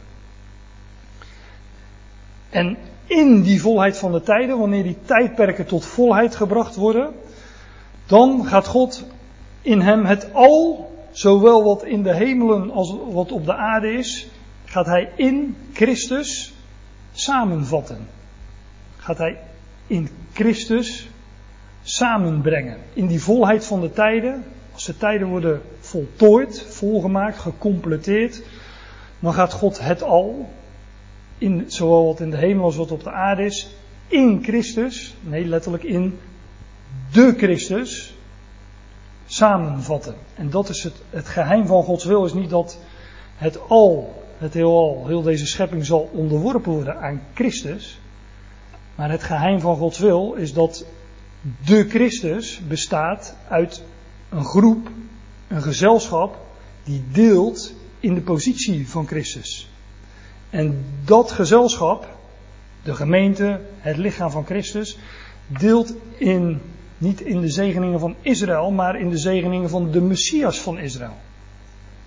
En in die volheid van de tijden, wanneer die tijdperken tot volheid gebracht worden, dan gaat God in hem het al, zowel wat in de hemelen als wat op de aarde is, gaat hij in Christus samenvatten. Gaat hij in Christus samenbrengen. In die volheid van de tijden, als de tijden worden voltooid, volgemaakt, gecompleteerd, dan gaat God het al, in, zowel wat in de hemel als wat op de aarde is, in Christus, nee letterlijk in de Christus, samenvatten. En dat is het, het geheim van Gods wil, is niet dat het al, het heelal, heel deze schepping zal onderworpen worden aan Christus. Maar het geheim van Gods wil is dat de Christus bestaat uit een groep, een gezelschap, die deelt in de positie van Christus. En dat gezelschap, de gemeente, het lichaam van Christus, deelt in niet in de zegeningen van Israël, maar in de zegeningen van de Messias van Israël.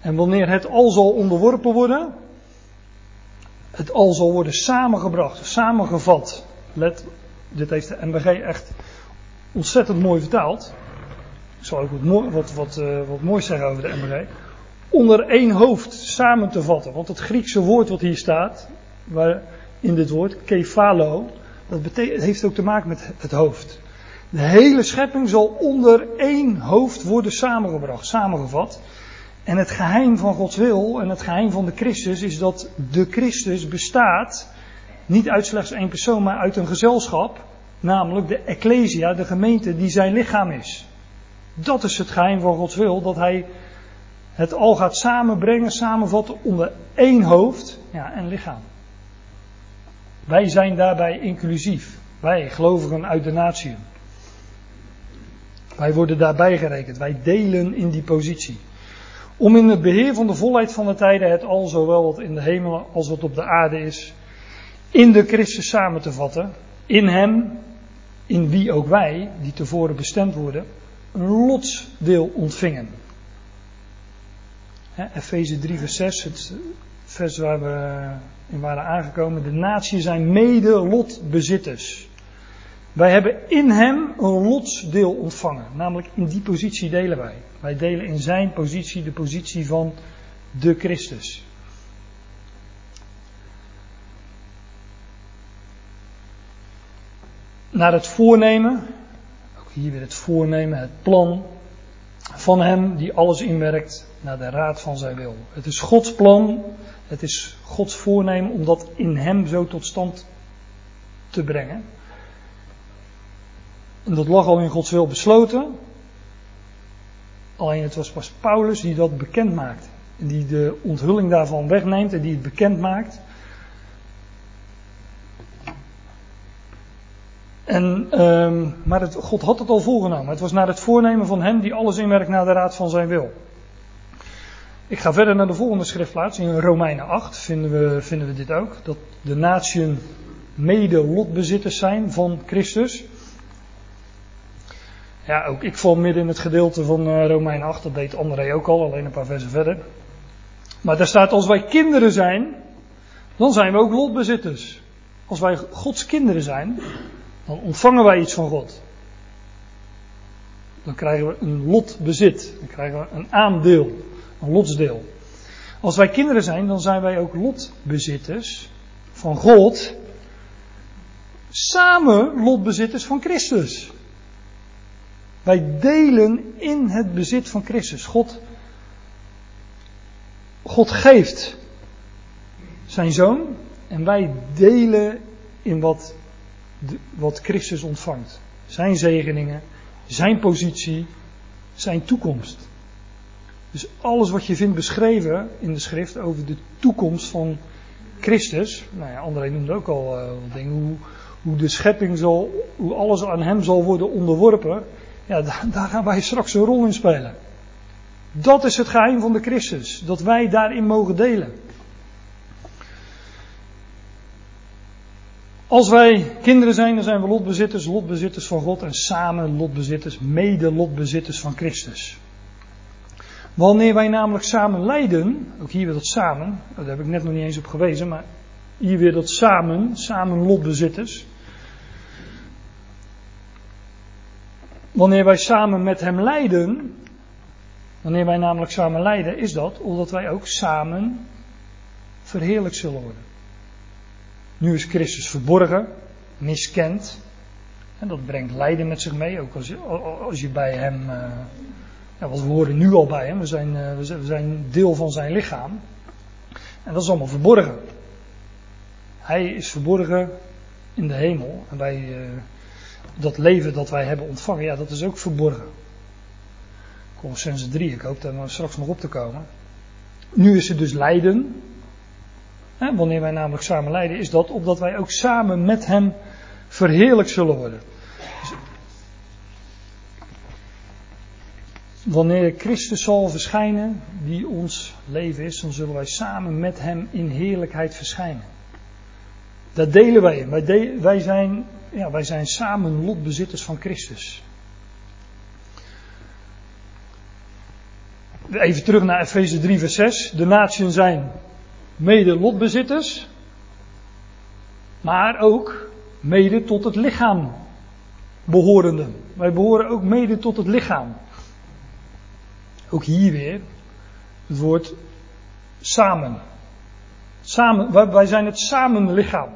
En wanneer het al zal onderworpen worden, het al zal worden samengebracht, samengevat. Let, dit heeft de MBG echt ontzettend mooi vertaald. Ik zal ook wat, wat, uh, wat moois zeggen over de MBG. Onder één hoofd samen te vatten. Want het Griekse woord wat hier staat, waar in dit woord, kefalo, dat heeft ook te maken met het hoofd. De hele schepping zal onder één hoofd worden samengebracht, samengevat. En het geheim van Gods wil en het geheim van de Christus is dat de Christus bestaat niet uit slechts één persoon, maar uit een gezelschap, namelijk de Ecclesia, de gemeente die zijn lichaam is. Dat is het geheim van Gods wil, dat Hij het al gaat samenbrengen, samenvatten onder één hoofd ja, en lichaam. Wij zijn daarbij inclusief. Wij, gelovigen uit de natie. Wij worden daarbij gerekend. Wij delen in die positie. Om in het beheer van de volheid van de tijden het al zowel wat in de hemel als wat op de aarde is, in de Christus samen te vatten. In hem, in wie ook wij, die tevoren bestemd worden, een lotsdeel ontvingen. Efeze 3 vers 6, het vers waar we in waren aangekomen. De natie zijn mede lotbezitters. Wij hebben in hem een lotsdeel ontvangen. Namelijk in die positie delen wij. Wij delen in zijn positie de positie van de Christus. Naar het voornemen, ook hier weer het voornemen, het plan van hem die alles inwerkt naar de raad van zijn wil. Het is Gods plan, het is Gods voornemen om dat in hem zo tot stand te brengen. En dat lag al in Gods wil besloten. Alleen het was pas Paulus die dat bekend maakt. En die de onthulling daarvan wegneemt en die het bekend maakt. En, um, maar het, God had het al voorgenomen. Het was naar het voornemen van hem die alles inwerkt naar de raad van zijn wil. Ik ga verder naar de volgende schriftplaats. In Romeinen 8 vinden we, vinden we dit ook. Dat de natieën mede lotbezitters zijn van Christus. Ja, ook ik val midden in het gedeelte van uh, Romein 8, dat deed André ook al, alleen een paar versen verder. Maar daar staat, als wij kinderen zijn, dan zijn we ook lotbezitters. Als wij Gods kinderen zijn, dan ontvangen wij iets van God. Dan krijgen we een lotbezit, dan krijgen we een aandeel, lotsdeel. Als wij kinderen zijn, dan zijn wij ook lotbezitters van God, samen lotbezitters van Christus. Wij delen in het bezit van Christus. God, God geeft zijn zoon en wij delen in wat wat Christus ontvangt. Zijn zegeningen, zijn positie, zijn toekomst. Dus alles wat je vindt beschreven in de schrift over de toekomst van Christus. Nou ja, André noemde ook al uh, dingen. Hoe, hoe de schepping zal, hoe alles aan hem zal worden onderworpen. Ja, daar, daar gaan wij straks een rol in spelen. Dat is het geheim van de Christus. Dat wij daarin mogen delen. Als wij kinderen zijn, dan zijn we lotbezitters, lotbezitters van God en samen lotbezitters, mede lotbezitters van Christus. Wanneer wij namelijk samen lijden, ook hier weer dat samen, daar heb ik net nog niet eens op gewezen, maar hier weer dat samen, samen lotbezitters. Wanneer wij samen met Hem lijden, wanneer wij namelijk samen lijden, is dat omdat wij ook samen verheerlijk zullen worden. Nu is Christus verborgen, miskend. En dat brengt lijden met zich mee, ook als je, bij Hem. Uh, ja, want we horen nu al bij Hem, we zijn, we zijn deel van Zijn lichaam. En dat is allemaal verborgen. Hij is verborgen in de hemel. En wij, uh, dat leven dat wij hebben ontvangen, ja, dat is ook verborgen. Colossense 3, ik hoop daar straks nog op te komen. Nu is er dus lijden. Wanneer wij namelijk samen lijden, is dat opdat wij ook samen met Hem verheerlijk zullen worden. Wanneer Christus zal verschijnen, die ons leven is, dan zullen wij samen met Hem in heerlijkheid verschijnen. Dat delen wij. Wij, zijn, ja, wij zijn samen lotbezitters van Christus. Even terug naar Efeze 3, vers 6. De natieën zijn mede lotbezitters, maar ook mede tot het lichaam behorenden. Wij behoren ook mede tot het lichaam. Ook hier weer het woord samen. samen wij zijn het samen lichaam.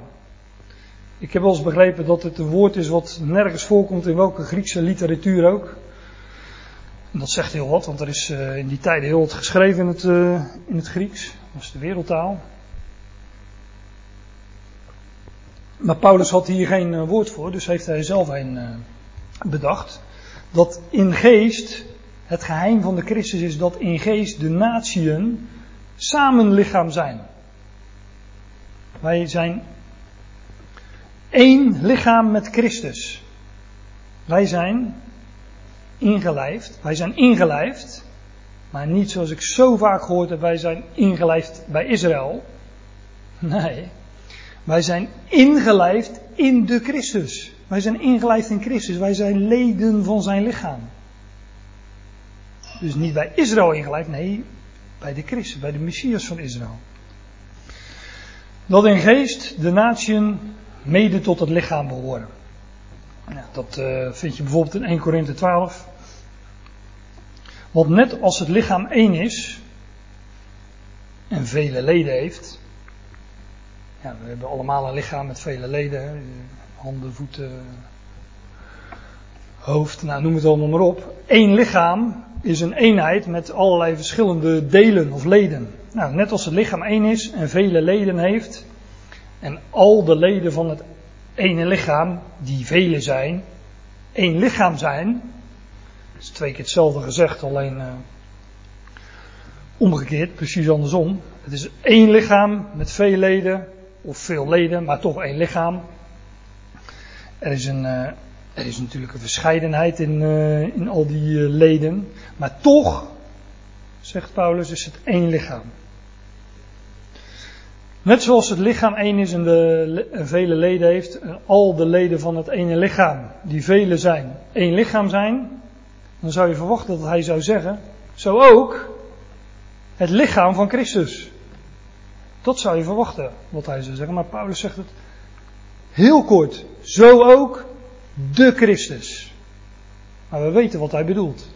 Ik heb wel eens begrepen dat het een woord is wat nergens voorkomt in welke Griekse literatuur ook. En dat zegt heel wat, want er is uh, in die tijden heel wat geschreven in het, uh, in het Grieks. Dat is de wereldtaal. Maar Paulus had hier geen uh, woord voor, dus heeft hij zelf een bedacht. Dat in geest, het geheim van de Christus is dat in geest de natieën samen lichaam zijn. Wij zijn één lichaam met Christus. Wij zijn ingelijfd. Wij zijn ingelijfd. Maar niet zoals ik zo vaak gehoord heb, wij zijn ingelijfd bij Israël. Nee. Wij zijn ingelijfd in de Christus. Wij zijn ingelijfd in Christus. Wij zijn leden van zijn lichaam. Dus niet bij Israël ingelijfd, nee, bij de Christus, bij de Messias van Israël. Dat in geest de natieën mede tot het lichaam behoren. Ja, dat uh, vind je bijvoorbeeld in 1 Korinthe 12. Want net als het lichaam één is en vele leden heeft. Ja, we hebben allemaal een lichaam met vele leden. Handen, voeten, hoofd, nou noem het allemaal maar op. Eén lichaam is een eenheid met allerlei verschillende delen of leden. Nou, net als het lichaam één is en vele leden heeft, en al de leden van het ene lichaam, die vele zijn, één lichaam zijn. Dat is twee keer hetzelfde gezegd, alleen uh, omgekeerd, precies andersom. Het is één lichaam met veel leden, of veel leden, maar toch één lichaam. Er is, een, uh, er is natuurlijk een verscheidenheid in, uh, in al die leden, maar toch, zegt Paulus, is het één lichaam. Net zoals het lichaam één is en, de, en vele leden heeft, en al de leden van het ene lichaam, die vele zijn, één lichaam zijn, dan zou je verwachten dat hij zou zeggen, zo ook het lichaam van Christus. Dat zou je verwachten, wat hij zou zeggen. Maar Paulus zegt het heel kort. Zo ook de Christus. Maar we weten wat hij bedoelt.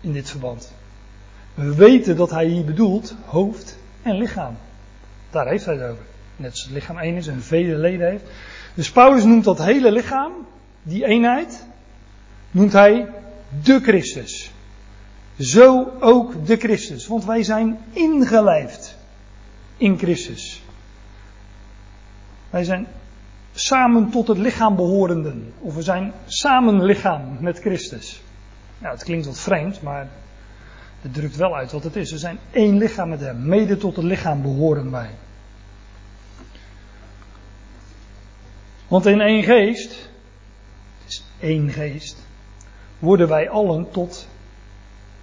In dit verband. We weten dat hij hier bedoelt hoofd en lichaam. Daar heeft hij het over. Net als het lichaam één is en vele leden heeft. Dus Paulus noemt dat hele lichaam, die eenheid, noemt hij de Christus. Zo ook de Christus. Want wij zijn ingelijfd in Christus. Wij zijn samen tot het lichaam behorenden. Of we zijn samen lichaam met Christus. Ja, het klinkt wat vreemd, maar het drukt wel uit wat het is. We zijn één lichaam met Hem. Mede tot het lichaam behoren wij. Want in één geest, het is één geest, worden wij allen tot,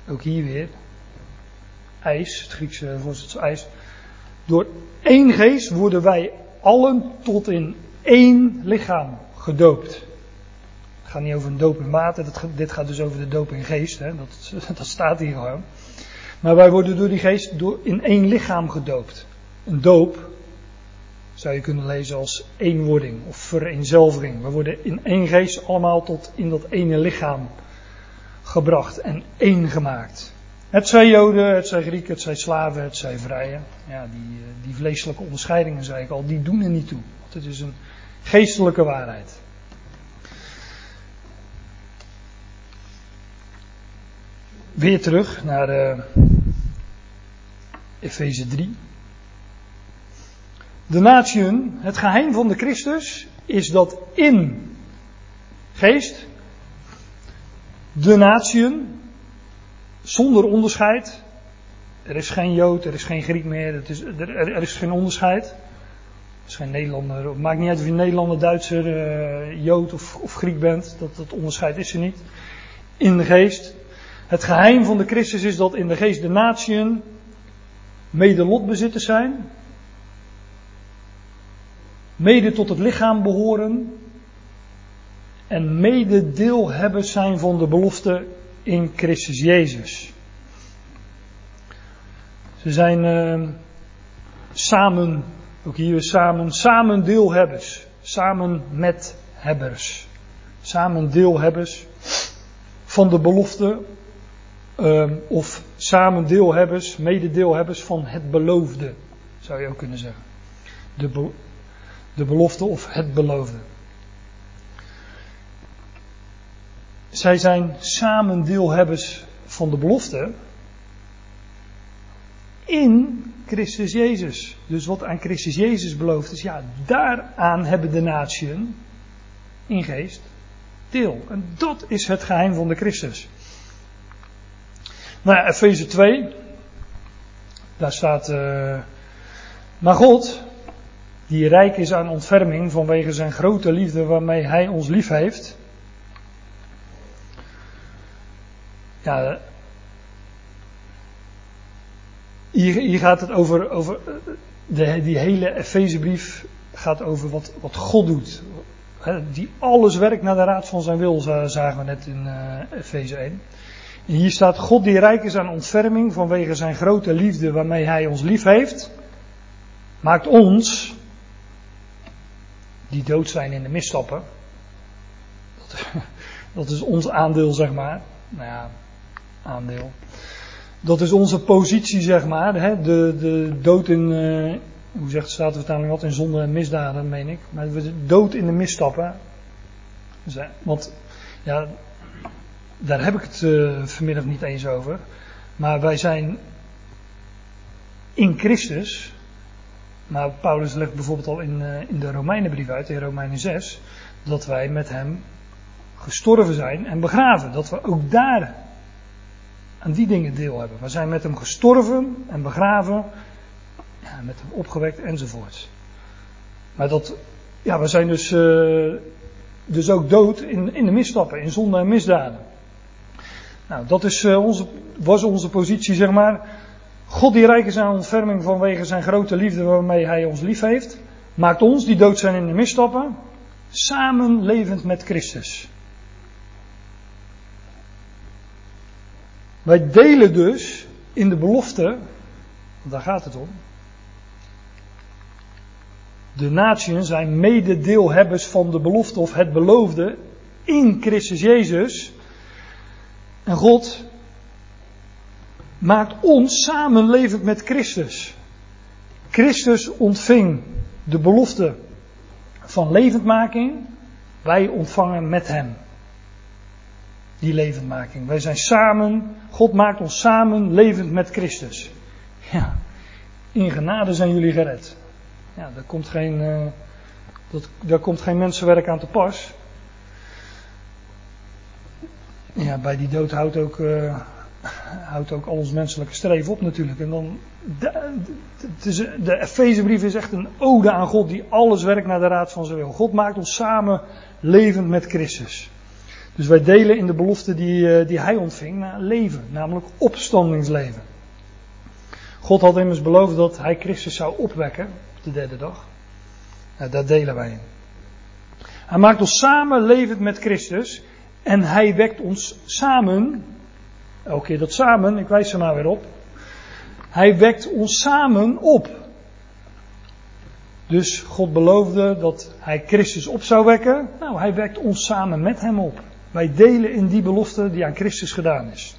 ook hier weer, ijs, het Griekse woord ijs. Door één geest worden wij allen tot in één lichaam gedoopt. Het gaat niet over een doop in water, dit gaat dus over de doop in geest, hè? Dat, dat staat hier gewoon. Maar wij worden door die geest door, in één lichaam gedoopt. Een doop zou je kunnen lezen als eenwording of vereenzelviging. We worden in één geest allemaal tot in dat ene lichaam gebracht en één gemaakt. Het zij Joden, het zij Grieken, het zij slaven, het zij vrije. Ja, die, eh, die vleeselijke onderscheidingen, zei ik al, die doen er niet toe. Want het is een geestelijke waarheid. Weer terug naar uh, Efeze 3. De natieën, het geheim van de Christus is dat in geest de natieën zonder onderscheid. Er is geen Jood, er is geen Griek meer, is, er, is geen onderscheid. Is geen Nederlander, het maakt niet uit of je Nederlander, Duitser, uh, Jood of, of, Griek bent, dat, dat onderscheid is er niet. In de geest. Het geheim van de Christus is dat in de geest de natieën mede lotbezitters zijn, mede tot het lichaam behoren en mede deelhebbers zijn van de belofte in Christus Jezus. Ze zijn uh, samen, ook hier samen, samen deelhebbers. Samen met hebbers. Samen deelhebbers van de belofte. Uh, of samen deelhebbers, mededeelhebbers van het beloofde. Zou je ook kunnen zeggen. De, de belofte of het beloofde. Zij zijn samen deelhebbers van de belofte in Christus Jezus. Dus wat aan Christus Jezus beloofd is, ja, daaraan hebben de natieën in geest deel. En dat is het geheim van de Christus. Nou ja, Efeze 2, daar staat, uh, maar God, die rijk is aan ontferming vanwege zijn grote liefde waarmee hij ons lief heeft, Ja, hier, hier gaat het over, over de, die hele Efezebrief gaat over wat, wat God doet. die alles werkt naar de raad van zijn wil, zagen we net in uh, Efeze 1. En hier staat God die rijk is aan ontferming vanwege zijn grote liefde waarmee hij ons lief heeft, maakt ons, die dood zijn in de misstappen, dat, dat is ons aandeel zeg maar, nou ja, aandeel. Dat is onze positie, zeg maar. Hè? De, de dood in, uh, hoe zegt de Statenvertaling wat, in zonde en misdaden, meen ik. Maar de dood in de misstappen. Want, ja, daar heb ik het uh, vanmiddag niet eens over. Maar wij zijn in Christus. Maar Paulus legt bijvoorbeeld al in, uh, in de Romeinenbrief uit, in Romeinen 6, dat wij met hem gestorven zijn en begraven. Dat we ook daar aan die dingen deel hebben. We zijn met hem gestorven en begraven, ja, met hem opgewekt enzovoort. Maar dat, ja, we zijn dus, uh, dus ook dood in, in de misstappen, in zonde en misdaden. Nou, dat is, uh, onze, was onze positie, zeg maar. God die rijk is aan ontferming vanwege zijn grote liefde waarmee hij ons lief heeft, maakt ons die dood zijn in de misstappen, samen levend met Christus. Wij delen dus in de belofte, daar gaat het om. De natieën zijn mededeelhebbers van de belofte of het beloofde in Christus Jezus. En God maakt ons samenlevend met Christus. Christus ontving de belofte van levendmaking. Wij ontvangen met Hem die levendmaking. Wij zijn samen, God maakt ons samen levend met Christus. Ja, in genade zijn jullie gered. Ja, er komt geen, uh, Dat, daar komt geen mensenwerk aan te pas. Ja, bij die dood houdt ook, uh, houdt ook al ons menselijke streven op natuurlijk. En dan, de, de, de Efezebrief is echt een ode aan God die alles werkt naar de raad van zijn wil. God maakt ons samen levend met Christus. Dus wij delen in de belofte die, uh, die hij ontving naar leven, namelijk opstandingsleven. God had immers beloofd dat hij Christus zou opwekken op de derde dag. Nou, daar delen wij in. Hij maakt ons samen levend met Christus. En hij wekt ons samen. Elke keer dat samen, ik wijs er maar weer op. Hij wekt ons samen op. Dus God beloofde dat hij Christus op zou wekken. Nou, hij wekt ons samen met hem op. Wij delen in die belofte die aan Christus gedaan is.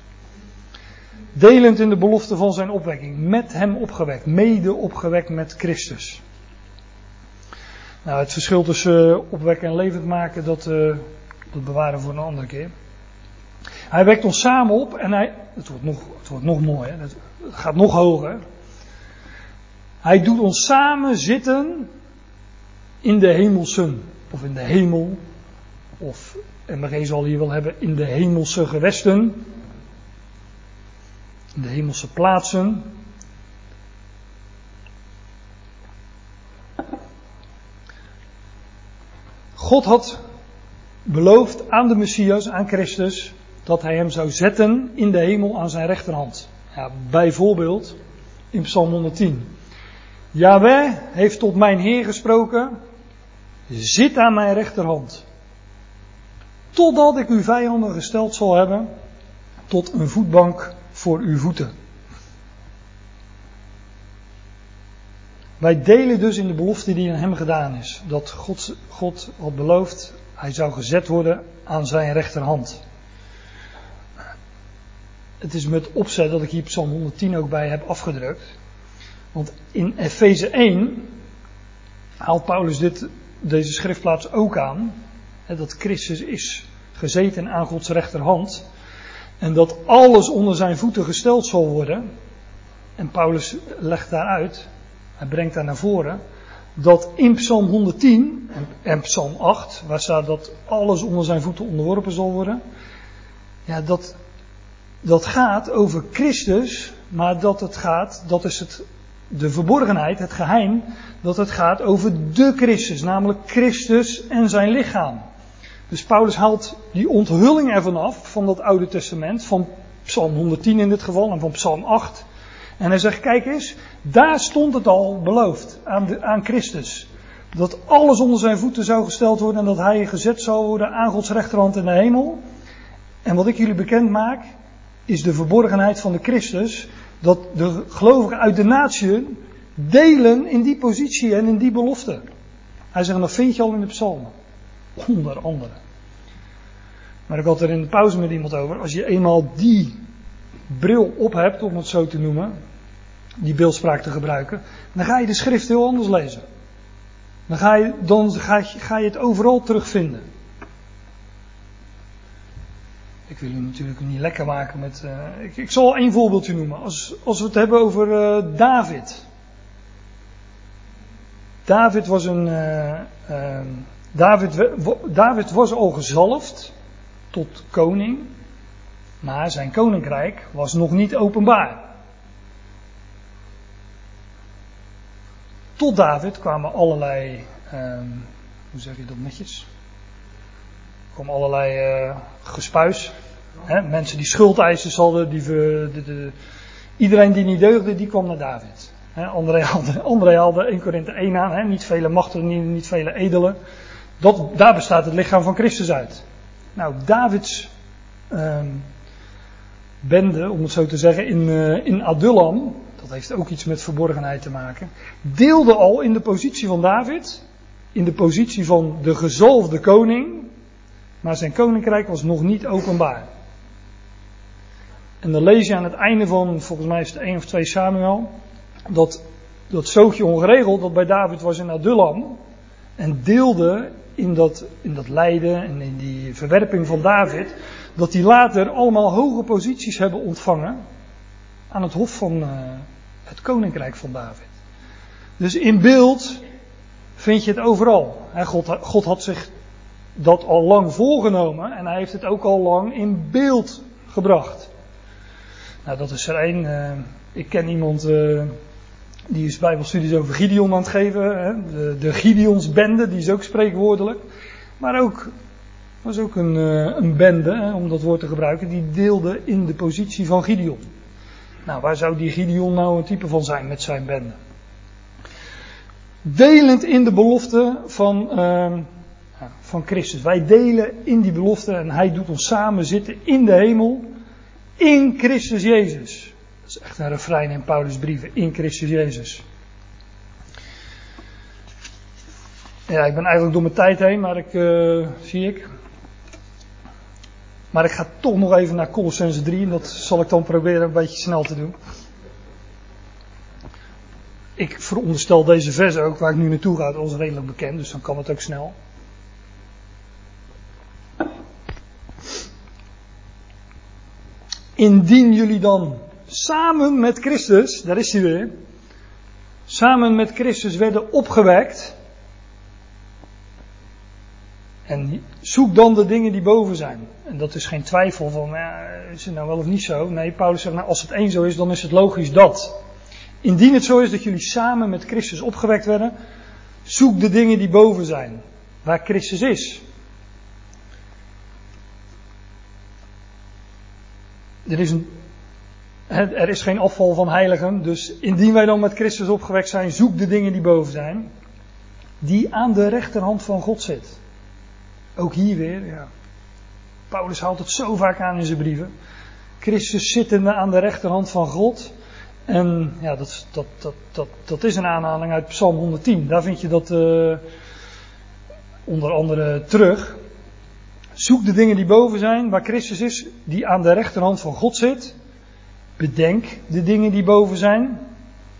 Delend in de belofte van zijn opwekking. Met hem opgewekt. Mede opgewekt met Christus. Nou, het verschil tussen eh, opwekken en levend maken, dat, uh, dat bewaren voor een andere keer. Hij wekt ons samen op en hij. Het wordt nog, het wordt nog mooier, het gaat nog hoger. Hij doet ons samen zitten in de hemelsen. Of in de hemel. Of MBG zal hier wel hebben in de hemelse gewesten. In de hemelse plaatsen. God had beloofd aan de Messias, aan Christus, dat hij hem zou zetten in de hemel aan zijn rechterhand. Ja, bijvoorbeeld in Psalm 110. Yahweh heeft tot mijn Heer gesproken, zit aan mijn rechterhand. Totdat ik uw vijanden gesteld zal hebben tot een voetbank voor uw voeten. Wij delen dus in de belofte die aan hem gedaan is. Dat God, God had beloofd, hij zou gezet worden aan zijn rechterhand. Het is met opzet dat ik hier Psalm 110 ook bij heb afgedrukt. Want in Efeze 1 haalt Paulus dit, deze schriftplaats ook aan. Dat Christus is gezeten aan Gods rechterhand. En dat alles onder zijn voeten gesteld zal worden. En Paulus legt daaruit hij brengt daar naar voren dat in Psalm 110 en, Psalm 8, waar staat dat alles onder zijn voeten onderworpen zal worden, ja, dat, dat gaat over Christus, maar dat het gaat, dat is het, de verborgenheid, het geheim, dat het gaat over de Christus, namelijk Christus en zijn lichaam. Dus Paulus haalt die onthulling ervan af, van dat Oude Testament, van Psalm 110 in dit geval en van Psalm 8. En hij zegt, kijk eens, daar stond het al beloofd aan, aan Christus. Dat alles onder zijn voeten zou gesteld worden en dat hij gezet zou worden aan Gods rechterhand in de hemel. En wat ik jullie bekend maak, is de verborgenheid van de Christus. Dat de gelovigen uit de natie delen in die positie en in die belofte. Hij zegt, dat vind je al in de psalmen. Onder andere. Maar ik had er in de pauze met iemand over. Als je eenmaal die bril op hebt, om het zo te noemen, die beeldspraak te gebruiken, dan ga je de schrift heel anders lezen. Dan ga je, dan ga je, ga je het overal terugvinden. Ik wil u natuurlijk niet lekker maken met. Uh, ik, ik, zal één voorbeeldje noemen. Als, als we het hebben over uh, David. David was een. Uh, David, David was al gezalfd tot koning. Maar zijn koninkrijk was nog niet openbaar. Tot David kwamen allerlei, um, hoe zeg je dat netjes? Kwam allerlei uh, gespuis. Hè? Mensen die schuldeisers hadden, die de, de, iedereen die niet deugde, die kwam naar David. Hè? André, had, André haalde 1 Korinthe 1 aan, hè? niet vele machten, niet vele edelen. Dat, daar bestaat het lichaam van Christus uit. Nou, Davids um, bende, om het zo te zeggen, in, uh, in Adullam, dat heeft ook iets met verborgenheid te maken, deelde al in de positie van David, in de positie van de gezalfde koning, maar zijn koninkrijk was nog niet openbaar. En dan lees je aan het einde van, volgens mij is het 1 of 2 Samuel, dat dat zoogje ongeregeld dat bij David was in Adullam en deelde in dat, in dat lijden en in die verwerping van David, dat die later allemaal hoge posities hebben ontvangen aan het hof van uh, het koninkrijk van David. Dus in beeld vind je het overal. God, God had zich dat al lang voorgenomen en hij heeft het ook al lang in beeld gebracht. Nou, dat is er één. Uh, ik ken iemand uh, die is bijbelstudies over Gideon aan het geven. Hè? De, de Gideonsbende, die is ook spreekwoordelijk. Maar ook, was ook een, uh, een bende, om dat woord te gebruiken, die deelde in de positie van Gideon. Nou, waar zou die Gideon nou een type van zijn met zijn bende? Delend in de belofte van, uh, van Christus. Wij delen in die belofte en hij doet ons samen zitten in de hemel. In Christus Jezus. Dat is echt een refrein in Paulus' brieven. In Christus Jezus. Ja, ik ben eigenlijk door mijn tijd heen, maar ik, uh, zie ik. Maar ik ga toch nog even naar Colossense 3 en dat zal ik dan proberen een beetje snel te doen. Ik veronderstel deze vers ook, waar ik nu naartoe ga, ons redelijk bekend, dus dan kan het ook snel. Indien jullie dan samen met Christus, daar is hij weer, samen met Christus werden opgewekt. En zoek dan de dingen die boven zijn. En dat is geen twijfel van, ja, is het nou wel of niet zo? Nee, Paulus zegt, nou, als het één zo is, dan is het logisch dat. Indien het zo is dat jullie samen met Christus opgewekt werden, zoek de dingen die boven zijn, waar Christus is. Er is, een, er is geen afval van heiligen, dus indien wij dan met Christus opgewekt zijn, zoek de dingen die boven zijn, die aan de rechterhand van God zit. Ook hier weer, ja. Paulus haalt het zo vaak aan in zijn brieven. Christus zittende aan de rechterhand van God. En ja, dat, dat, dat, dat, dat is een aanhaling uit Psalm 110. Daar vind je dat uh, onder andere terug. Zoek de dingen die boven zijn, waar Christus is, die aan de rechterhand van God zit. Bedenk de dingen die boven zijn,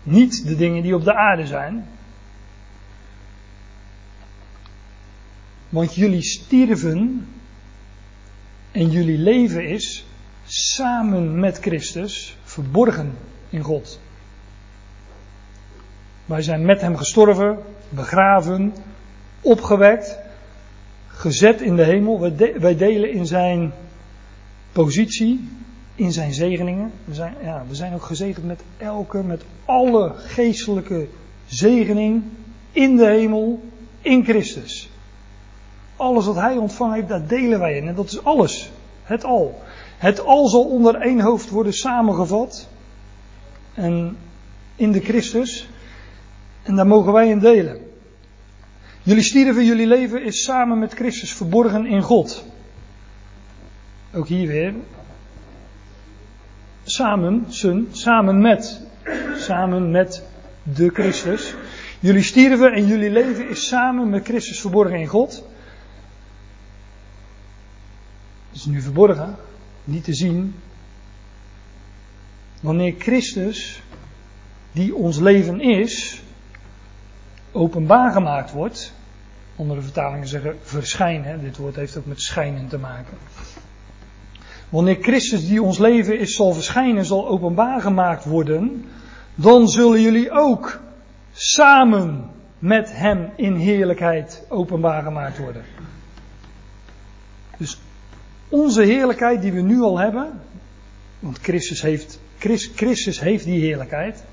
niet de dingen die op de aarde zijn. Want jullie stierven en jullie leven is samen met Christus verborgen in God. Wij zijn met Hem gestorven, begraven, opgewekt gezet in de hemel. Wij, delen in zijn positie, in zijn zegeningen. We zijn, ja, we zijn ook gezegend met elke, met alle geestelijke zegening in de hemel, in Christus. Alles wat hij ontvangen heeft, daar delen wij in. En dat is alles. Het al. Het al zal onder één hoofd worden samengevat. En in de Christus. En daar mogen wij in delen. Jullie stierven, jullie leven is samen met Christus verborgen in God. Ook hier weer. Samen, sun, samen met. Samen met de Christus. Jullie stierven en jullie leven is samen met Christus verborgen in God. Het is nu verborgen, niet te zien. Wanneer Christus, die ons leven is, openbaar gemaakt wordt. Andere vertalingen zeggen verschijnen. Dit woord heeft ook met schijnen te maken. Wanneer Christus die ons leven is zal verschijnen, zal openbaar gemaakt worden, dan zullen jullie ook samen met Hem in heerlijkheid openbaar gemaakt worden. Dus onze heerlijkheid die we nu al hebben, want Christus heeft, Christus heeft die heerlijkheid,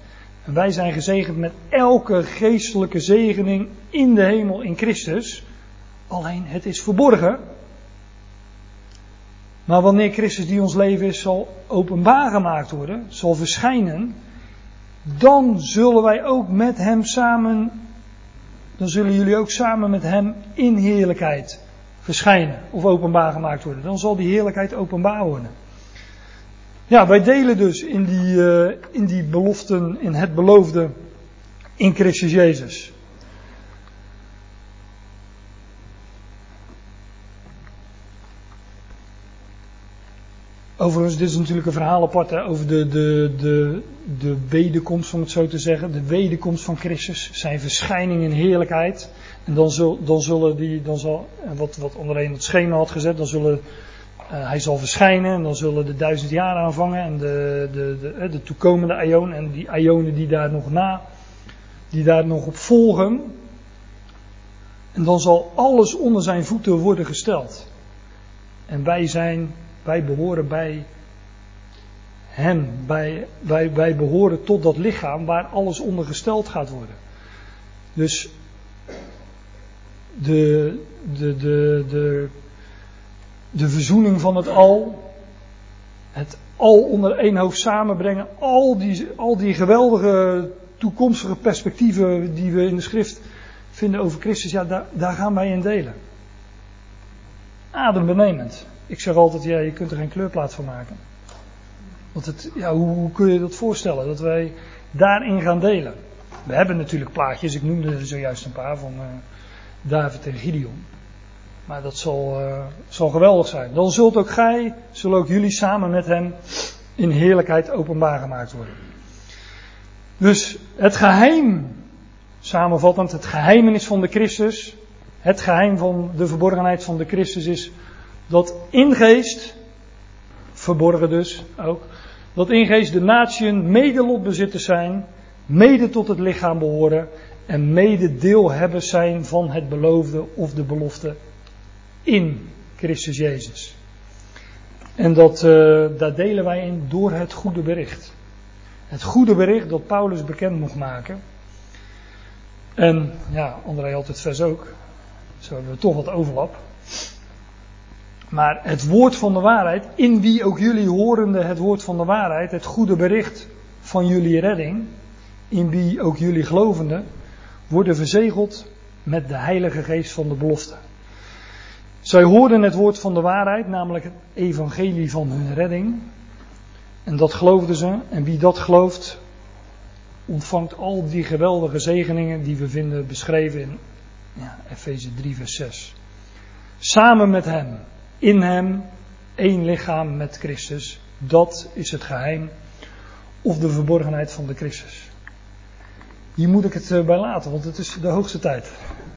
en wij zijn gezegend met elke geestelijke zegening in de hemel in Christus. Alleen het is verborgen. Maar wanneer Christus die ons leven is zal openbaar gemaakt worden, zal verschijnen, dan zullen wij ook met Hem samen, dan zullen jullie ook samen met Hem in heerlijkheid verschijnen of openbaar gemaakt worden. Dan zal die heerlijkheid openbaar worden. Ja, wij delen dus in die, uh, in die beloften, in het beloofde in Christus Jezus. Overigens, dit is natuurlijk een verhaal apart over de, de, de, de wederkomst, om het zo te zeggen. De wederkomst van Christus, zijn verschijning in heerlijkheid. En dan, zul, dan zullen die, dan zal, wat, wat ondereen het schema had gezet, dan zullen uh, hij zal verschijnen en dan zullen de duizend jaar aanvangen en de, de, de, eh, de toekomende aion en die aionen die daar nog na, die daar nog op volgen. En dan zal alles onder zijn voeten worden gesteld. En wij zijn, wij behoren bij hem. Wij, wij, wij behoren tot dat lichaam waar alles onder gesteld gaat worden. Dus de, de, de, de, de verzoening van het al, het al onder één hoofd samenbrengen, al die, al die geweldige toekomstige perspectieven die we in de schrift vinden over Christus, ja, daar, daar gaan wij in delen. Adembenemend. Ik zeg altijd, ja, je kunt er geen kleurplaat van maken. Want het, ja, hoe, hoe, kun je dat voorstellen? Dat wij daarin gaan delen. We hebben natuurlijk plaatjes, ik noemde er zojuist een paar van uh, David en Gideon. Maar dat zal, uh, zal geweldig zijn. Dan zult ook gij, zullen ook jullie samen met hem in heerlijkheid openbaar gemaakt worden. Dus het geheim, samenvattend, het geheimenis van de Christus, het geheim van de verborgenheid van de Christus is dat in geest, verborgen dus ook, dat in geest de natieën medelotbezitters zijn, mede tot het lichaam behoren en mede deelhebbers zijn van het beloofde of de belofte in Christus Jezus. En dat, uh, daar delen wij in door het goede bericht. Het goede bericht dat Paulus bekend mocht maken. En ja, André had het vers ook. Zo hebben we toch wat overlap. Maar het woord van de waarheid, in wie ook jullie horende het woord van de waarheid, het goede bericht van jullie redding, in wie ook jullie gelovenden, worden verzegeld met de Heilige Geest van de belofte. Zij hoorden het woord van de waarheid, namelijk het evangelie van hun redding. En dat geloofden ze. En wie dat gelooft, ontvangt al die geweldige zegeningen die we vinden beschreven in ja, Efeze 3, vers 6. Samen met Hem, in Hem, één lichaam met Christus. Dat is het geheim of de verborgenheid van de Christus. Hier moet ik het eh, bij laten, want het is de hoogste tijd.